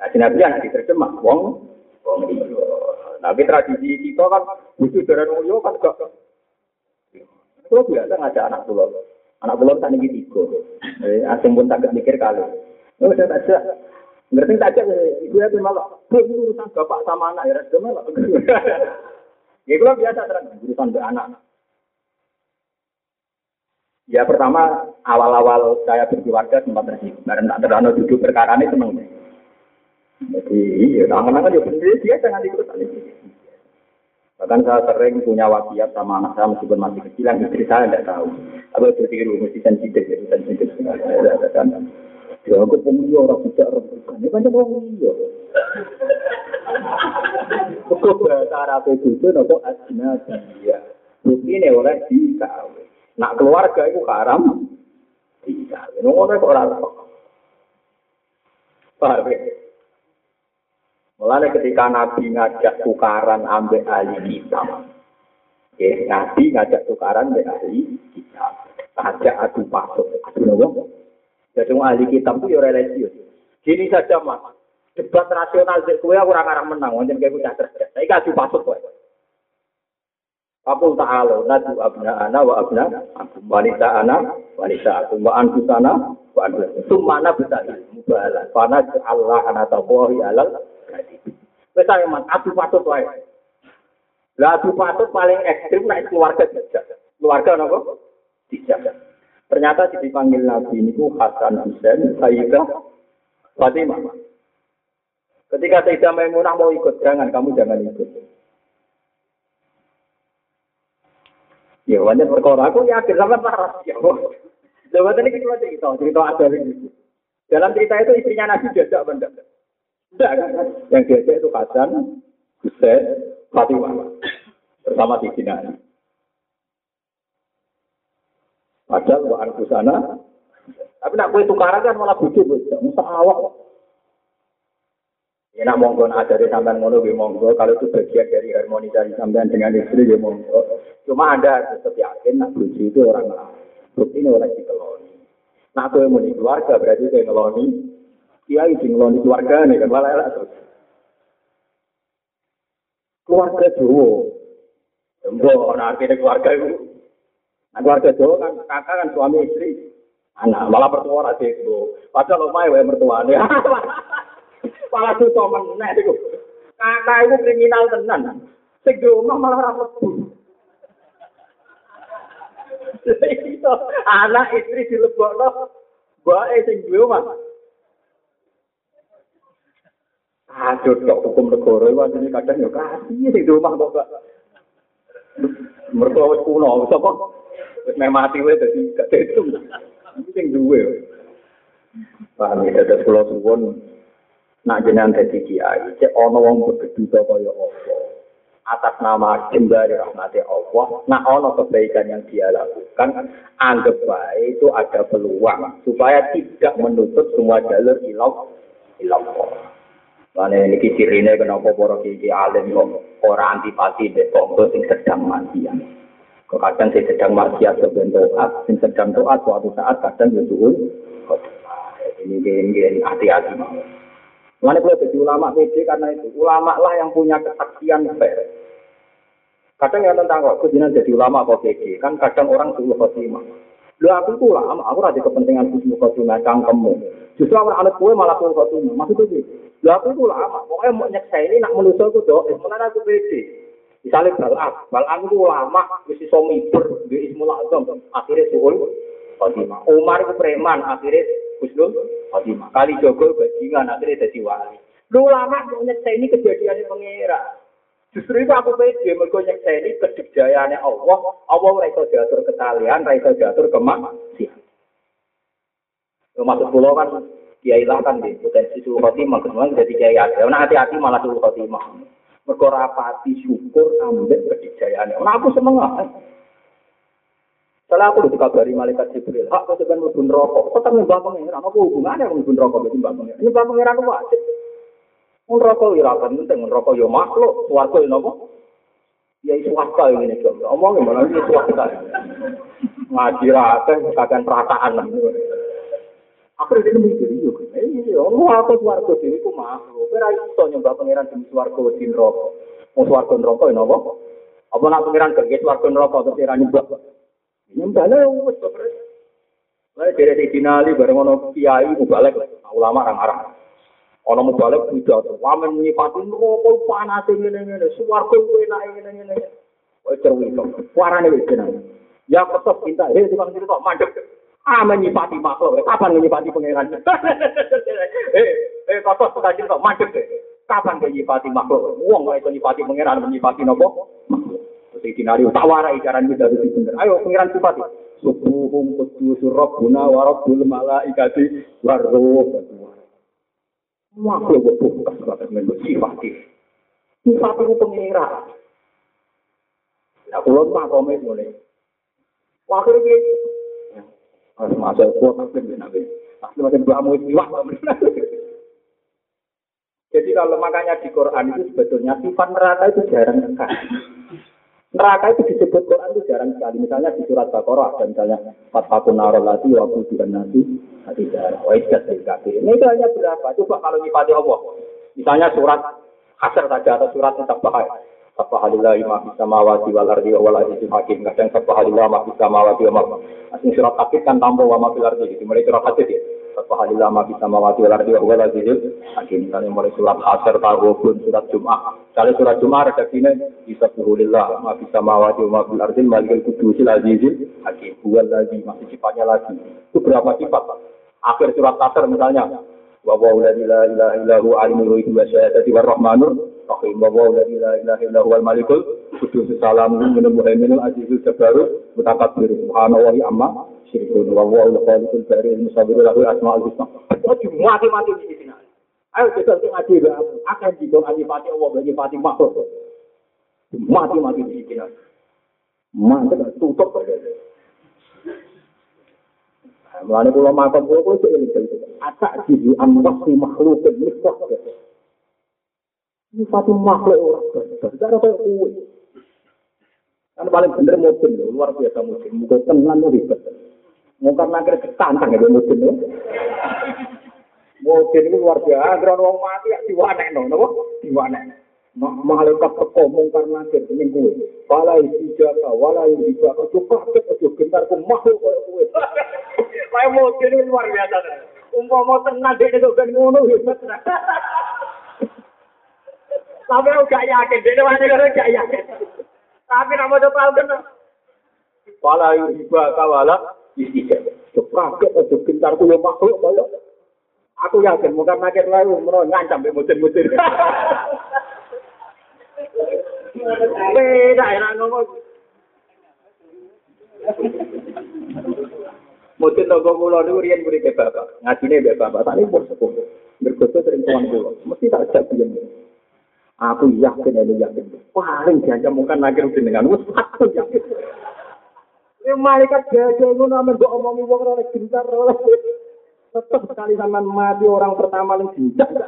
Nah, Nabi anak diterjemah wong. Tapi tradisi kita kan butuh darah mulio kan gak. Kalau biasa ngajak anak pulau, anak pulau tak nih tiga. Eh, asing pun tak mikir kali. Oh, saya tak ajak. Ngerti tak ajak, ibu ya malah. Bu, urusan bapak sama anak ya, rasa malah. Ya, kalau biasa terang urusan ke anak. Ya pertama awal-awal saya berkeluarga sempat tersinggung karena tak terlalu duduk perkara ini seneng. Jadi iya, angan-angan ya sendiri dia jangan ikut Bahkan saya sering punya wasiat sama anak saya meskipun masih kecil, yang istri saya tidak tahu. Tapi itu berpikir mesti sensitif, ya, sensitif. Ya, aku pemilih orang tidak rebutan. Ini kan orang iya. Kok bahasa Arab itu, nopo asna dia. Bukti ini oleh dikawin. Nak keluarga itu haram, dikawin. Ngono kok orang Paham ya? Mulanya ketika Nabi ngajak tukaran ambek ahli kitab. Ya, Nabi ngajak tukaran ambek ahli kitab. Ngajak adu pasuk. Adu nopo? Jadi ahli kitab itu ya religius. Gini saja mas. Debat rasional di kue aku orang menang. Wajan kayak punya cerdas. Saya adu pasuk kue. Aku ta'ala nadu abna ana wa abna wanita ana wanita aku wa antu sana wa antu sumana bisa mubalah fana Allah ana tawahi alal Wes man, adu patut wae. Lah adu patut paling ekstrim naik keluarga dijak. Keluarga napa? Dijak. Ternyata dipanggil Nabi ini Hasan Husain, Sayyidah Fatimah. Ketika Sayyidah Maimunah mau ikut, jangan, kamu jangan ikut. Ya, banyak perkara. Aku yakin sama parah. Ya, Coba tadi kita cerita, cerita ada ini. Dalam cerita itu istrinya Nabi jajak benda. Kan? Yang diajak itu Hasan, Husain, Fatimah. Bersama di sini. Padahal bukan sana. Tapi nak kue tukaran kan malah bujuk, Musa awak. Ya nak monggo ada di sampean ngono gue monggo. Kalau itu bagian dari harmonisasi sampean dengan istri gue monggo. Cuma anda tetap yakin nak bujuk itu orang lain. Bukti ini orang dikeloni. Nak kue mau keluarga berarti kue ngeloni kiai sing ngeloni keluarga nih kan malah elak terus. Keluarga Jawa. Mbok ana artine keluarga itu Nah, keluarga Jawa kan kakak kan suami istri, anak malah mertua ora itu. Padahal omahe wae mertuane. malah susah meneh iku. Kakak itu kriminal tenan. Sing di omah malah mlebu. anak istri dilebokno bae sing duwe omah. Aduh, tok hukum negara itu aslinya kadang ya kasih di omah kok gak. Mertua wis kuno, sapa? Wis meh mati wae dadi gak dihitung. Iki sing duwe. Paham ya, dados kula suwun nak jenengan dadi kiai, cek ana wong begeduta kaya apa. Atas nama jembari rahmati Allah, nak ana kebaikan yang dia lakukan, anggap baik itu ada peluang supaya tidak menutup semua jalur ilah ilah Lane niki kenapa para kiai alim kok ora antipati tonggo sing sedang maksiat. Kok kadang sing sedang maksiat sebentar taat, sing sedang taat suatu saat kadang ya suul. Ini hati-hati. Mana kalau jadi ulama PD karena itu ulama lah yang punya kesaksian fair. Kadang yang tentang kok jadi ulama kok PD kan kadang orang suul khotimah. Lu aku itu ulama, aku ada kepentingan suul khotimah cangkemmu. Justru orang anak kue malah khotimah. Maksudnya sih, lu aku itu ulama, pokoknya mau nyeksa ini nak menuso aku doa, sebenarnya aku PD. Misalnya balak, balak itu ulama, mesti somiber, dia ismul azam, akhirnya suul khotimah. Umar itu preman, akhirnya Husnul Khotimah. Kali Jogo bajingan akhirnya jadi wali. Lu lama mau nyeksa ini kejadiannya pengira. Justru itu aku pede, mereka nyeksa ini kedikjayaannya Allah. Allah mereka diatur ketalian, mereka diatur kemaksiatan. Maksud pulau kan, kiai lah kan di potensi suruh khotimah, kemudian jadi kiai ada. Nah hati-hati malah suruh khotimah. Mereka rapati syukur ambil kedikjayaannya. Nah aku semangat. Setelah aku dikabari malaikat Jibril, hak kau sebenarnya mlebu neraka. Tetap nyembah pangeran. Apa hubungannya mlebu neraka mbek nyembah pangeran? Nyembah pangeran ku wajib. Mun neraka ya ora penting, neraka ya makhluk, swarga ya napa? Ya isu apa ini nek omong malah isu apa. Ngaji ra akeh kakek Akhirnya dia nemu diri juga. Eh, ini orang oh, apa suarco sih? Kau mau? Berarti itu nyoba pangeran jadi suarco di neraka. Mau suarco neraka ya nopo? Apa nak pangeran kerja suarco neraka atau pangeran nyoba? Nyoba lah, udah beres. Lalu dari dinali bareng ono kiai mubalek ulama orang arah. Ono mubalek tidak tuh. Wamen menyipatin neraka panas ini ini ini. Suarco itu enak ini ini ini. Oh cerewet. Suara nih Ya kesep minta. Hei, tukang cerita, mandek. Ah menyipati makhluk, kapan menyipati pangeran? Eh, eh kotos tukang cerita mandek. Kapan menyipati makhluk? Wong kok iso nyipati pangeran menyipati nopo? Makhluk. Sayyidina Ali tawarai jaran kita itu bener. Ayo pengiran sifat Subuhum kudusur rabbuna wa rabbul malaikati warruh. Makhluk bukas kata menurut sifat Sifat itu. Nah, kalau makome mulai. Wakil masuk kuat tapi nabi. Asli macam bamu itu wah. Jadi kalau makanya di Quran itu sebetulnya sifat neraka itu jarang sekali. Neraka itu disebut Quran itu jarang sekali. Misalnya di surat Baqarah ada misalnya Fatfakun narol lati wa kuduran nasi hati darah wa kafir. Ini itu hanya berapa? Coba kalau nyipati Allah. Misalnya surat Hasr saja atau surat Sabah. Sabahalillahi ma fis samawati wal ardi wa wal azizul hakim. Kadang sabahalillahi ma fis surat Hakik kan tambah wa ma fil ardi. Mulai surat Hadid ya. Subhanallah mulai surat Hasr, Taghabun, surat Jum'ah. Misalnya surat Jum'ah redaksinya bisa Bismillah ma bisa mawati wa ma fil ardi malikul lagi masih sifatnya lagi. Itu berapa sifat? Akhir surat Hasr misalnya wa wa huwa la ilaha illa huwa al malikul kudus salamun minal muhaiminul azizul jabbarul mutakabbir subhanallahi amma syirkun wa wa ul khaliqul bari al musawwir lahu asmaul husna. Ojo mati-mati di sini. Ayo kita ngaji akan dikon ngaji pati Allah bagi pati makhluk. Mati-mati di sini. Mantap tutup kula makom kula kok iki iki. Atak jibu anwasi makhluk. Ini Ini satu makhluk orang. Tidak ada kuwi. Kan paling bener mungkin luar biasa mungkin. Mungkin tenang lebih ribet. Mungkin nakir ketantang ya mungkin lo. Oh. Mungkin itu luar biasa. Kalau orang mati ya diwanek no, no, diwanek. Nah, malaikat teko mungkar nakir ini kuwi. Walai hijaka, walai hijaka. Cukup kaget, aduh gentar ku makhluk kaya kuwi. Kayak mungkin ini luar biasa. Umpak mau tenang, dia itu kan ngono, hebat. Tapi aku gak yakin, dia mana kan gak yakin. Tapi nama tuh tahu kan. Wala ijaka, wala ijaka. Cukup aja gentar ku makhluk koyo Aku yakin mungkin nakir lalu menolong ngancam be mutin-mutin. Beda enak ngomong. Mutin toko kula niku riyen murid ke bapak, ngajine mbek bapak tadi pun sepuh. Bergoso sering tuan kula, mesti tak ajak biyen. Aku yakin ini yakin. Paling diancam mungkin nakir jenengan, wis aku yakin. Ini malaikat gajah ngono amen mbok omongi wong ora gentar ora. tetap sekali sama mati orang pertama yang jinjak.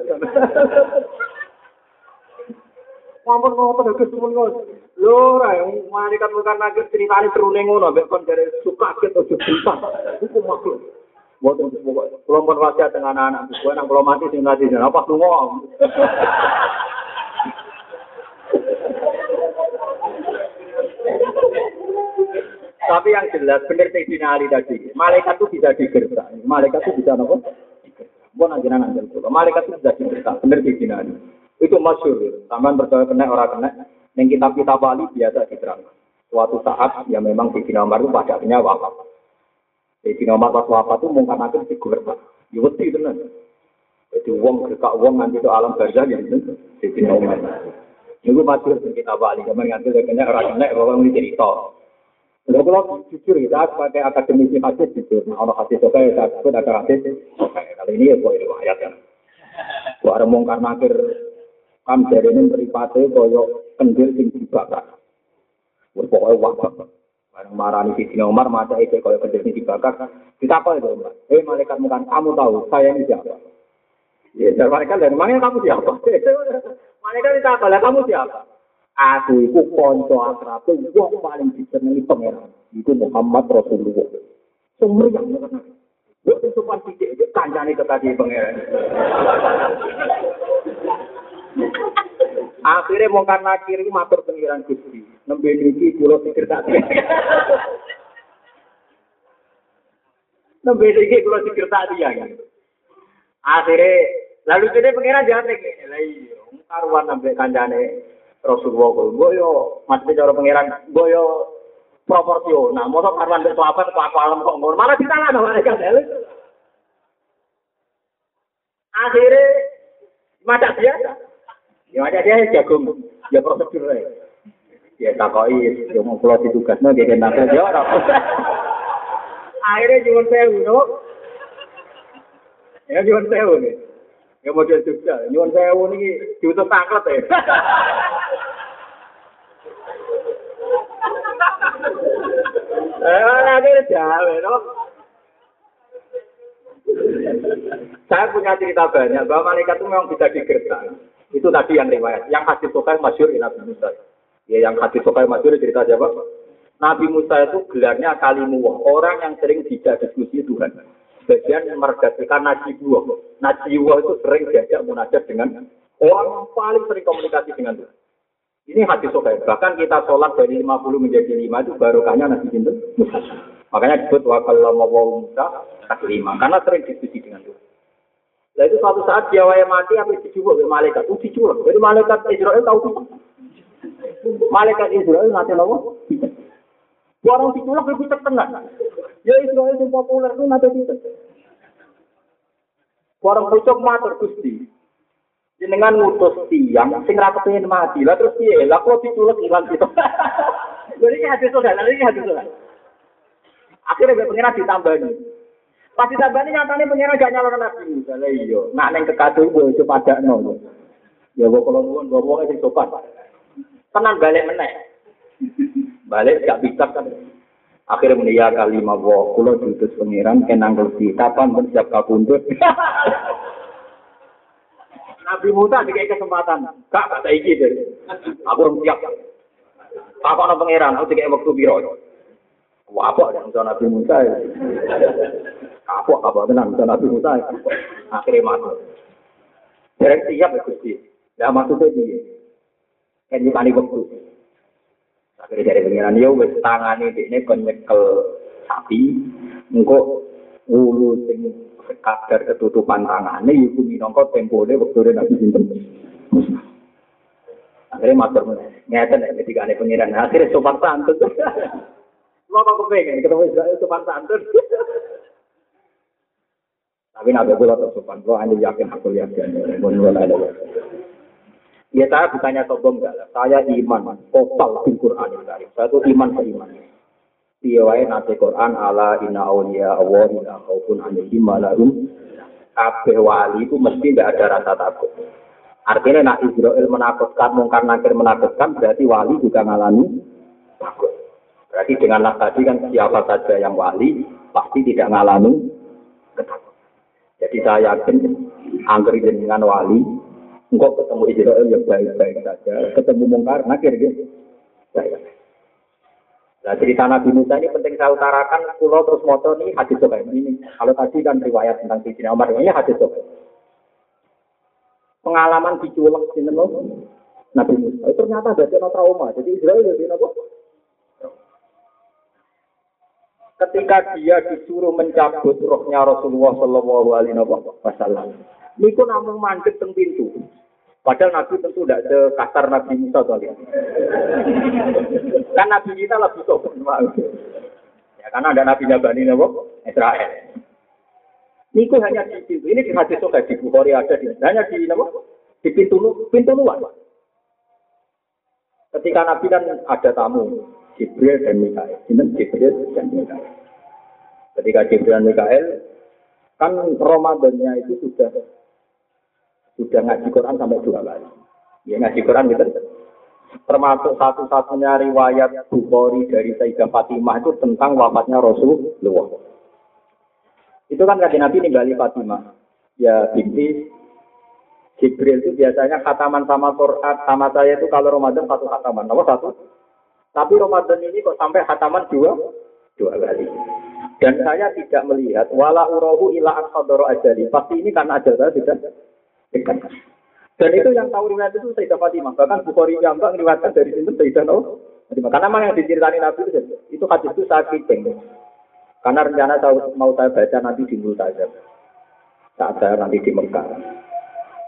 Ngomong ngomong ke sumun ngos. Lho ra malaikat bukan nager ceritane terune ngono mek kon dari suka ket ojo cinta. Iku makhluk. Kula pun wasiat dengan anak-anak, kowe nang kula mati sing ngati apa lunga. Tapi yang jelas benar Sayyidina Ali tadi, malaikat itu bisa digertak. Malaikat itu bisa apa? Bukan aja nanti dulu. Malaikat itu bisa digertak. Benar Sayyidina Ali. Itu masyur. Taman percaya kena orang kena. Yang kitab-kitab Bali biasa diterang. Suatu saat ya memang Sayyidina Umar itu pada akhirnya wafat. Sayyidina Umar pas wafat itu mungkin akan digertak. Ya itu benar. Jadi uang gertak uang nanti itu alam barzah yang itu Sayyidina Umar. Itu masyur kita Bali. Kemarin ngantil kena orang kena orang ini cerita. Kalau kalau jujur kita sebagai akademisi hadis jujur, nah, orang hadis oke, saya sebut ada hadis oke. Kali ini ya buat riwayat kan. Buat ada mongkar nakir kam dari ini meripate koyo kendil sing dibakar. Pokoknya wabak. Barang marani di Sina Umar, masa itu koyo kendil sing dibakar. Kita apa itu Umar? Eh malaikat mukan, kamu tahu saya ini siapa? Ya, malaikat dan mana kamu siapa? malaikat kita apa? Kamu siapa? Aku iku kanca akrabe wong paling disenengi pangeran. Iku Muhammad Rasulullah. Sumriyang ngono. Yo sing sopan sithik iki kancane ketadi pangeran. Akhirnya mau karena kiri matur pengiran Gusti. Nembe niki kula pikir tak. Nembe niki kula pikir tak dia. Akhirnya lalu jadi pengiran jahat ngene. Lah iya, karuan nembe kancane Rasulullah kok mbok yo mesti cara pangeran mbok yo proporsional. Mosok karwan nek sahabat kok alam kok ngono. Malah ditangan mereka dalil akhirnya mata biasa. Ya mata dia jagung. Ya prosedur ya takoi yo mau pulau ditugasno dia kenapa yo ora akhirnya jual sewu no. Ya jual sewu nih Ya model Jogja, nyuwun sewu niki diutus tanglet ya. Eh? Saya punya cerita banyak bahwa malaikat itu memang bisa digertak. Itu tadi yang riwayat. Yang hadis Sokai masyur Nabi Musa. Ya, yang hadis Sokai masyur cerita siapa? Nabi Musa itu gelarnya kalimuwah. Orang yang sering tidak diskusi Tuhan sebagian mergasikan najibuah. Najibuah itu sering diajak munajat dengan orang paling sering komunikasi dengan Tuhan. Ini hadis sokai. Bahkan kita sholat dari 50 menjadi 5 itu barokahnya Nabi Sinten. Makanya disebut wakal mawawu Musa lima. Karena sering diskusi dengan Tuhan. Nah itu suatu saat dia waya mati apa dijubuk oleh malaikat. Itu diculak. Jadi malaikat Israel tahu itu. Malaikat Israel nanti nopo. Orang diculak lebih terkenal. Ya Israel yang populer itu nanti itu. Orang pucuk matur Gusti. Jenengan ngutus tiang sing ra kepengin mati. Lah terus piye? Lah kok diculek ilang gitu. Jadi ini hadis sudah, ini hadis sudah. Akhirnya gue pengen ditambani. Pas ditambani nyatanya pengen gak nyalon nabi Musa. Lah iya, nak neng kekadu gue coba ada no. Ya gue kalau nuwun gue mau sing sopan. Tenan balik meneh. Balik gak bisa kan. Akhirnya media kali mawo kulo diutus pengiran kenang kursi kapan pun siap kabundut. Nabi Musa dikasih kesempatan. Kak kata iki deh. Aku belum siap. Apa ono pangeran aku dikasih waktu biro. Wah apa ada Nabi Musa ya. Apa apa tenang Nabi Musa. Akhirnya masuk. Jadi siap ya Gusti. Ya maksudnya dia. Kan nyukani waktu. Akhirnya dari pengiran, ya wis tangane ini kon nyekel sapi, engko ulu sing sekadar ketutupan tangane iku minangka tempone wektune Nabi sinten. Akhirnya matur ngeten nek ketika ane pengiran, akhirnya sopan santun. Lo kok kepengen ketemu Israel sopan santun. Tapi nabi kula tetap sopan, kula hanya yakin aku yakin. Ya saya bukannya sombong enggak, saya iman total di Quran. Saya itu iman ke iman. Dia wae nate Quran ala inna awliya Allah la khaufun alaihim wa lahum kabeh wali itu mesti tidak ada rasa takut. Artinya nak Israel menakutkan, mungkar nakir menakutkan, berarti wali juga ngalami takut. Berarti dengan nas tadi kan siapa saja yang wali pasti tidak ngalami ketakutan. Jadi saya yakin angker dengan wali, engkau ketemu Israel yang baik-baik saja, ketemu mungkar nakir gitu. Saya. Nah cerita Nabi Musa ini penting saya utarakan, pulau terus motor ini hadis sobat ini. Kalau tadi kan riwayat tentang Sidina Umar, ini hadis sobat. Pengalaman diculek di Nabi Musa. Itu ternyata ada trauma. Jadi Israel jadi apa? ketika dia disuruh mencabut rohnya Rasulullah Shallallahu Alaihi Wasallam. Niku namun mandek teng pintu. Padahal Nabi tentu tidak sekasar Nabi Musa kalian. Kan Nabi kita lebih sopan. Ya, karena ada Nabi Bani Nabi Israel. Niku hanya di pintu. Ini di hadis sokai di Bukhari ada di hanya di Nabi di pintu pintu luar. Ketika Nabi kan ada tamu, Jibril dan Mikael. Ini Jibril dan Mikael. Ketika Jibril dan Mikael, kan Ramadannya itu sudah sudah ngaji Quran sampai dua kali. Ya ngaji Quran gitu. Termasuk satu-satunya riwayat Bukhari dari Sayyidah Fatimah itu tentang wafatnya Rasulullah. Itu kan kata Nabi ninggali Fatimah. Ya binti Jibril itu biasanya khataman sama Quran sama saya itu kalau Ramadan satu khataman. Nomor satu tapi Ramadan ini kok sampai hataman dua, dua kali. Dan saya tidak melihat wala urahu ila akhadoro ajali. Pasti ini karena ajal saya tidak. Dan itu yang tahu riwayat itu Sayyidah Fatimah. Bahkan Bukhari yang enggak meriwayatkan dari sini Sayyidah Fatimah. Karena memang yang diceritani Nabi itu, itu hadis itu saat kiting. Karena rencana saya, mau saya baca nanti di saja. Saat saya nanti di Mekah.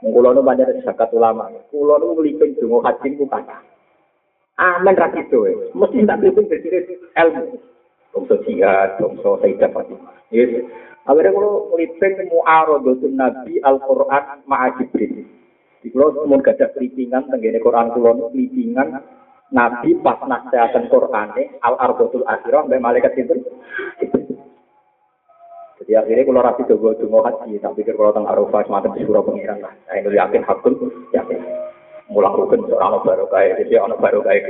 Kulo nu banyak zakat ulama. Kulo nu ngelipin dungo haji ku kata. Amin ra gitu. Mesti tak pimpin dari ilmu. Bangsa jihad, bangsa Sayyidah Fatimah. Yes. Akhirnya kalau meliping mu'arodatun Nabi Al-Quran ma'a Jibril. Di kalau mau gada kelipingan, tenggene Quran kulon kelipingan Nabi pas nasihatan Quran Al-Arbatul Akhirah, sampai malaikat itu. Jadi akhirnya kalau rapi coba dungo haji, tak pikir kalau tentang Arafah semacam di surah pengiran lah. Nah, ini yakin hakun, yakin. Mulang rukun seorang baru kaya jadi orang baru kaya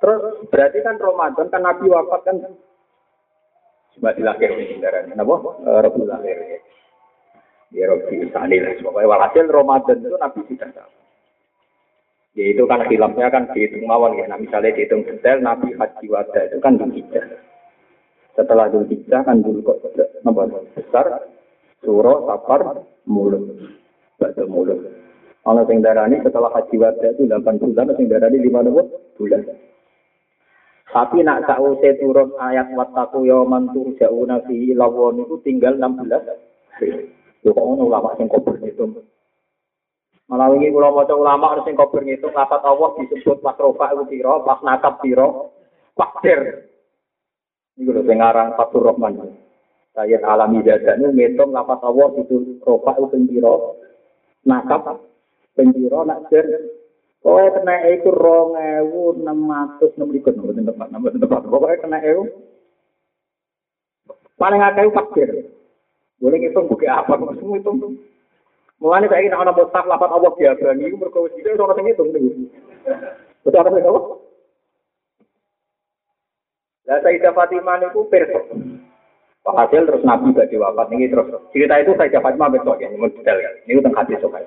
terus berarti kan Ramadan kan Nabi wafat kan? Cuma dilahir di darah kenapa eh, Rabu lahir ya Rabu Sani lah. Pokoknya walhasil Ramadan itu Nabi sudah tahu ya itu kan hilafnya kan dihitung awal ya nah, misalnya dihitung detail Nabi Haji Wada itu kan Hijjah setelah Hijjah kan dulu kok besar surah safar mulut baca mulut Ana sing darani setelah haji wada itu 8 bulan, sing darani 5 bulan. Tapi nak sausé turun ayat wattaku yauman turja'una fi lawon itu tinggal 16. Yo kok ono ulama sing kober ngitung. Malah wingi kula maca ulama ana sing kober ngitung lapat Allah disebut pas rofa iku pira, pas nakap pira, pakdir. Iku lho sing aran Fatur Rahman. Sayyid Alami Dadanu ngitung lapat Allah itu rofa iku pira, nakap Penjiro nak jen Kowe kena enam ratus enam ribu nomor tempat nomor tempat. Pokoknya kena ewu paling akeh fakir. Boleh ngitung buku apa? Semua hitung. Mulanya saya ingin orang mutaf lapat Allah biasa. Ini mereka tidak orang yang hitung. Betul apa sih Lah Sayyidah Fatimah itu. Pak Hasil terus Nabi bagi wafat ini terus cerita itu Sayyidah Fatimah besok ya, ini detail kan. Ini tentang hadis sobat.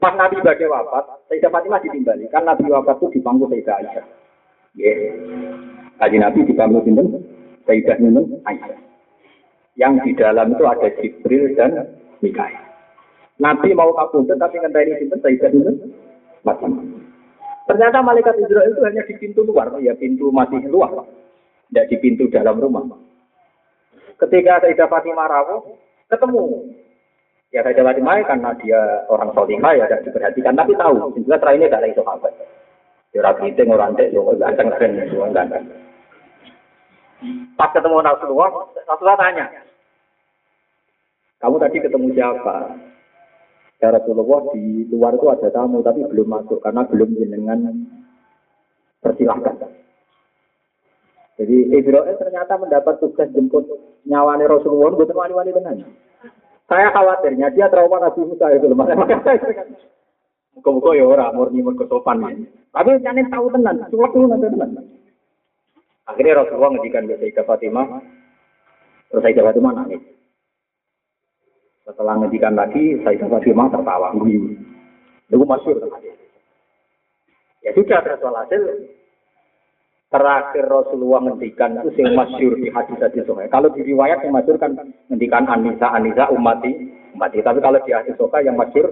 Pas Nabi bagai wafat, Sayyidah Fatimah ditimbali. Kan Nabi wafat itu di pangku Sayyidah Aisyah. Ya. Haji Nabi di pangku Sinten, Sayyidah Aisyah. Yang di dalam itu ada Jibril dan Mikael. Nabi mau kabundut tapi ngenteni Sinten Sayyidah Nunun Fatimah. Ternyata malaikat Israel itu hanya di pintu luar, ya pintu masih luar, tidak di pintu dalam rumah. Ketika Sayyidah Fatimah rawuh, ketemu. Ya Sayyidah Fatimah karena dia orang solihah ya tidak diperhatikan, tapi tahu, juga terakhir tidak lagi sahabat. Ya rapi itu orang dek, ya ganteng keren, semua ganteng. Pas ketemu Rasulullah, Rasulullah tanya, kamu tadi ketemu siapa? Ya Rasulullah di luar itu ada tamu tapi belum masuk karena belum jenengan persilahkan. Jadi Ibrahim ternyata mendapat tugas jemput nyawani Rasulullah buat wali-wali benar. Saya khawatirnya dia trauma Nabi Musa itu loh. Muka-muka ya orang murni mergo sopan. Tapi jangan tahu tenan, cuma dulu nanti tenan. Akhirnya Rasulullah ngedikan Sayyidah Fatimah, terus Sayyidah Fatimah nangis. Setelah ngedikan lagi, saya dapat firman tertawa. Itu masyur. Ya sudah, terus hasil terakhir Rasulullah ngendikan itu yang masyur di hadis hadis. Kalau di riwayat yang masyur kan ngendikan Anisa Anisa umati umati. Tapi kalau di hadis sokai yang masyur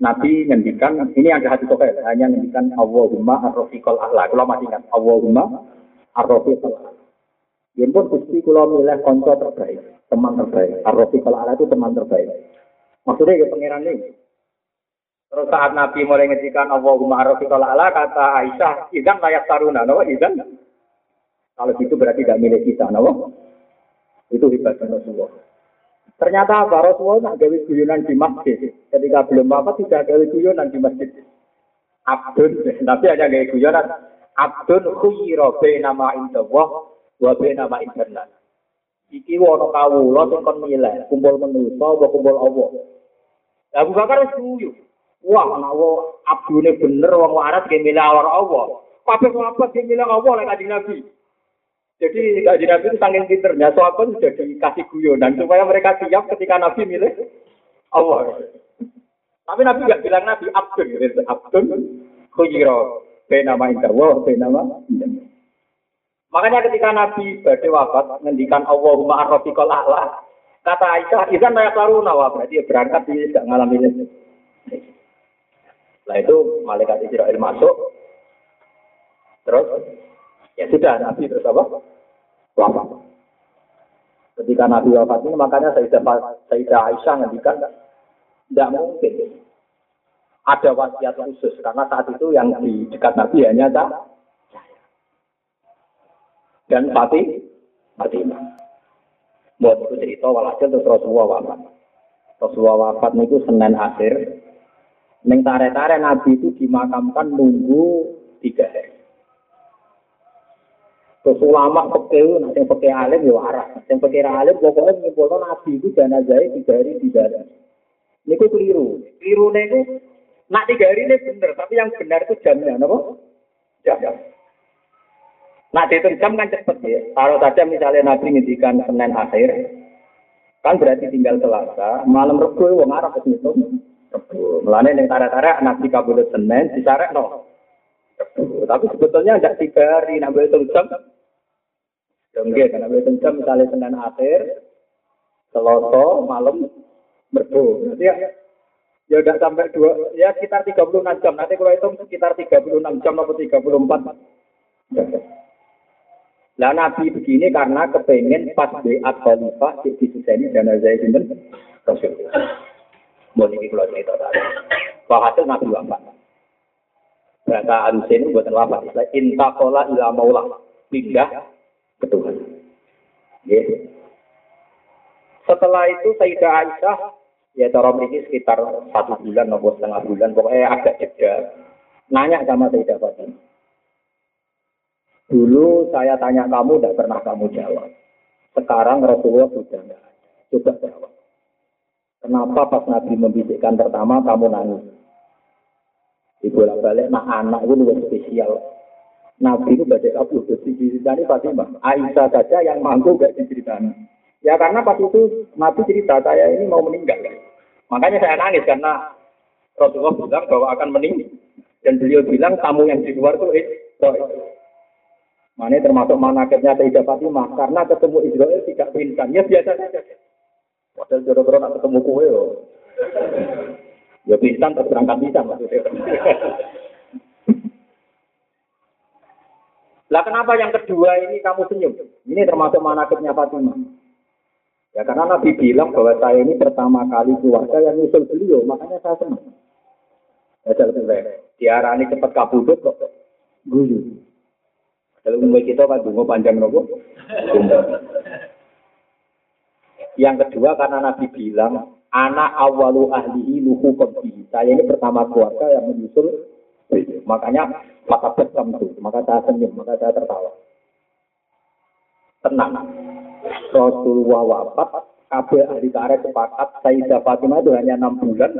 Nabi ngendikan ini ada hadis sokai hanya ngendikan Allahumma arrofiqol ahla. Kalau masih ingat Allahumma arrofiqol ahla. Yang pun gusti kalau milih konco terbaik teman terbaik. Ar-Rafiqal Ala itu teman terbaik. Maksudnya ya pangeran ini. Terus saat Nabi mulai ngedikan Allahumma ar-Rafiqal Ala, kata Aisyah, izan layak taruna, no? izan. Kalau gitu berarti tidak milik kita, no? Itu hebatnya Rasulullah. Ternyata apa? Rasulullah nak gawe guyonan di masjid. Ketika belum apa tidak gawe guyonan di masjid. Abdun, tapi hanya gawe guyonan. Abdun khuyira nama indallah wa nama internet. Iki wono kawula sing kon milih, kumpul manusa apa kumpul Allah. Lah Abu Bakar wis guyu. Wah, ana abdune bener wong waras ge milih Allah. Kabeh sahabat ge milih Allah lek kanjeng Nabi. Jadi kanjeng Nabi itu saking pinternya, sahabat sudah dikasih guyonan supaya mereka siap ketika Nabi milih Allah. Tapi Nabi nggak bilang Nabi abdun, abdun khuyiro. Benama indah, benama indah. Makanya ketika Nabi badai wafat, ngendikan Allahumma arrofiqol a'la, kata Aisyah, izan layak lalu nawa, berarti dia berangkat, dia tidak ngalami ini. Setelah itu, malaikat Israel masuk, terus, ya sudah, Nabi terus apa? Wafat. Ketika Nabi wafat ini, makanya Sayyidah, Sayyidah Aisyah ngendikan, tidak mungkin. Ada wasiat khusus, karena saat itu yang di dekat Nabi hanya tak dan Fatih Fatimah. Buat itu cerita walhasil terus Rasulullah wafat. Rasulullah wafat itu Senin akhir. Neng tare-tare Nabi itu dimakamkan nunggu tiga hari. Terus ulama pekeh, nanti pekeh alim ya waras. Yang pekeh alim pokoknya menyimpulkan Nabi itu jenazah tiga hari tiga hari. Ini kok keliru. Keliru itu, nak tiga hari ini benar, tapi yang benar itu jamnya, apa? Jam. Nah, dihitung jam kan cepet ya. Kalau saja misalnya Nabi ngintikan Senin akhir, kan berarti tinggal Selasa, malam Rebu wong Arab wis ngitung Rebu. Mulane ning tara-tara Nabi kabul Senin disarek no. Tapi sebetulnya tidak tiga hari nabi hitung jam. Ya enggak, karena hitung jam misalnya Senin akhir, Selasa malam Rebu. Berarti ya ya udah sampai dua, ya sekitar 36 jam. Nanti kalau hitung sekitar 36 jam atau 34. Ya, Lah Nabi begini karena kepengen pas beat khalifah di sini dan saya sinten Rasul. Mohon ini kalau cerita tadi. Bahasa Nabi wafat. Bahasa Alusin buatan wafat. Intakola ila maulah. Pindah ke Tuhan. Ya. Setelah itu Sayyidah Aisyah ya cara ini sekitar satu bulan atau setengah bulan pokoknya agak jeda nanya sama Sayyidah Fatimah Dulu saya tanya kamu, tidak pernah kamu jawab. Sekarang Rasulullah sudah tidak ada. Coba jawab. Kenapa pas Nabi membisikkan pertama kamu nangis? Dibolak balik, nah anak itu lebih spesial. Nabi itu baca kabur, diceritani Fatimah. Aisyah saja yang mampu gak diceritani. Ya karena pas itu Nabi cerita saya ini mau meninggal. Makanya saya nangis karena Rasulullah bilang bahwa akan meninggal. Dan beliau bilang tamu yang di luar itu eh, Mana termasuk manakibnya Sayyidah Fatimah karena ketemu Israel tidak pingsan. Ya biasa saja. Padahal jodoh-jodoh nak ketemu kue. Ya pingsan terus berangkat bisa maksudnya. Lah kenapa yang kedua ini kamu senyum? Ini termasuk manakibnya Fatimah. Ya karena Nabi bilang bahwa saya ini pertama kali keluarga yang nyusul beliau, makanya saya senang. Ya, Diarani cepat kabudut kok. Guru. Kalau umum kita kan dungo panjang nopo. Yang kedua karena Nabi bilang anak awalu ahlihi luhu qabdi. Saya ini pertama keluarga yang menyusul Makanya mata bersam itu, maka saya senyum, maka saya tertawa. Tenang. Rasulullah wafat, kabel ahli karet sepakat, Sayyidah Fatimah itu hanya enam bulan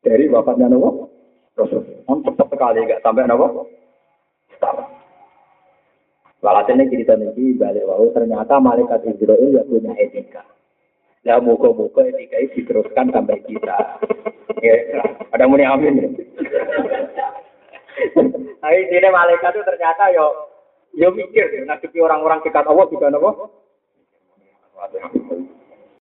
dari wafatnya Nabi Rasul. Cepat sekali, gak sampai Nabi. Walhasil ini cerita ini balik wau ternyata malaikat Israel ya punya etika. Ya moga-moga etika ini diteruskan sampai kita. Ya, ada muni amin. Tapi ini malaikat itu ternyata yo yo mikir ngadepi orang-orang dekat Allah juga nopo.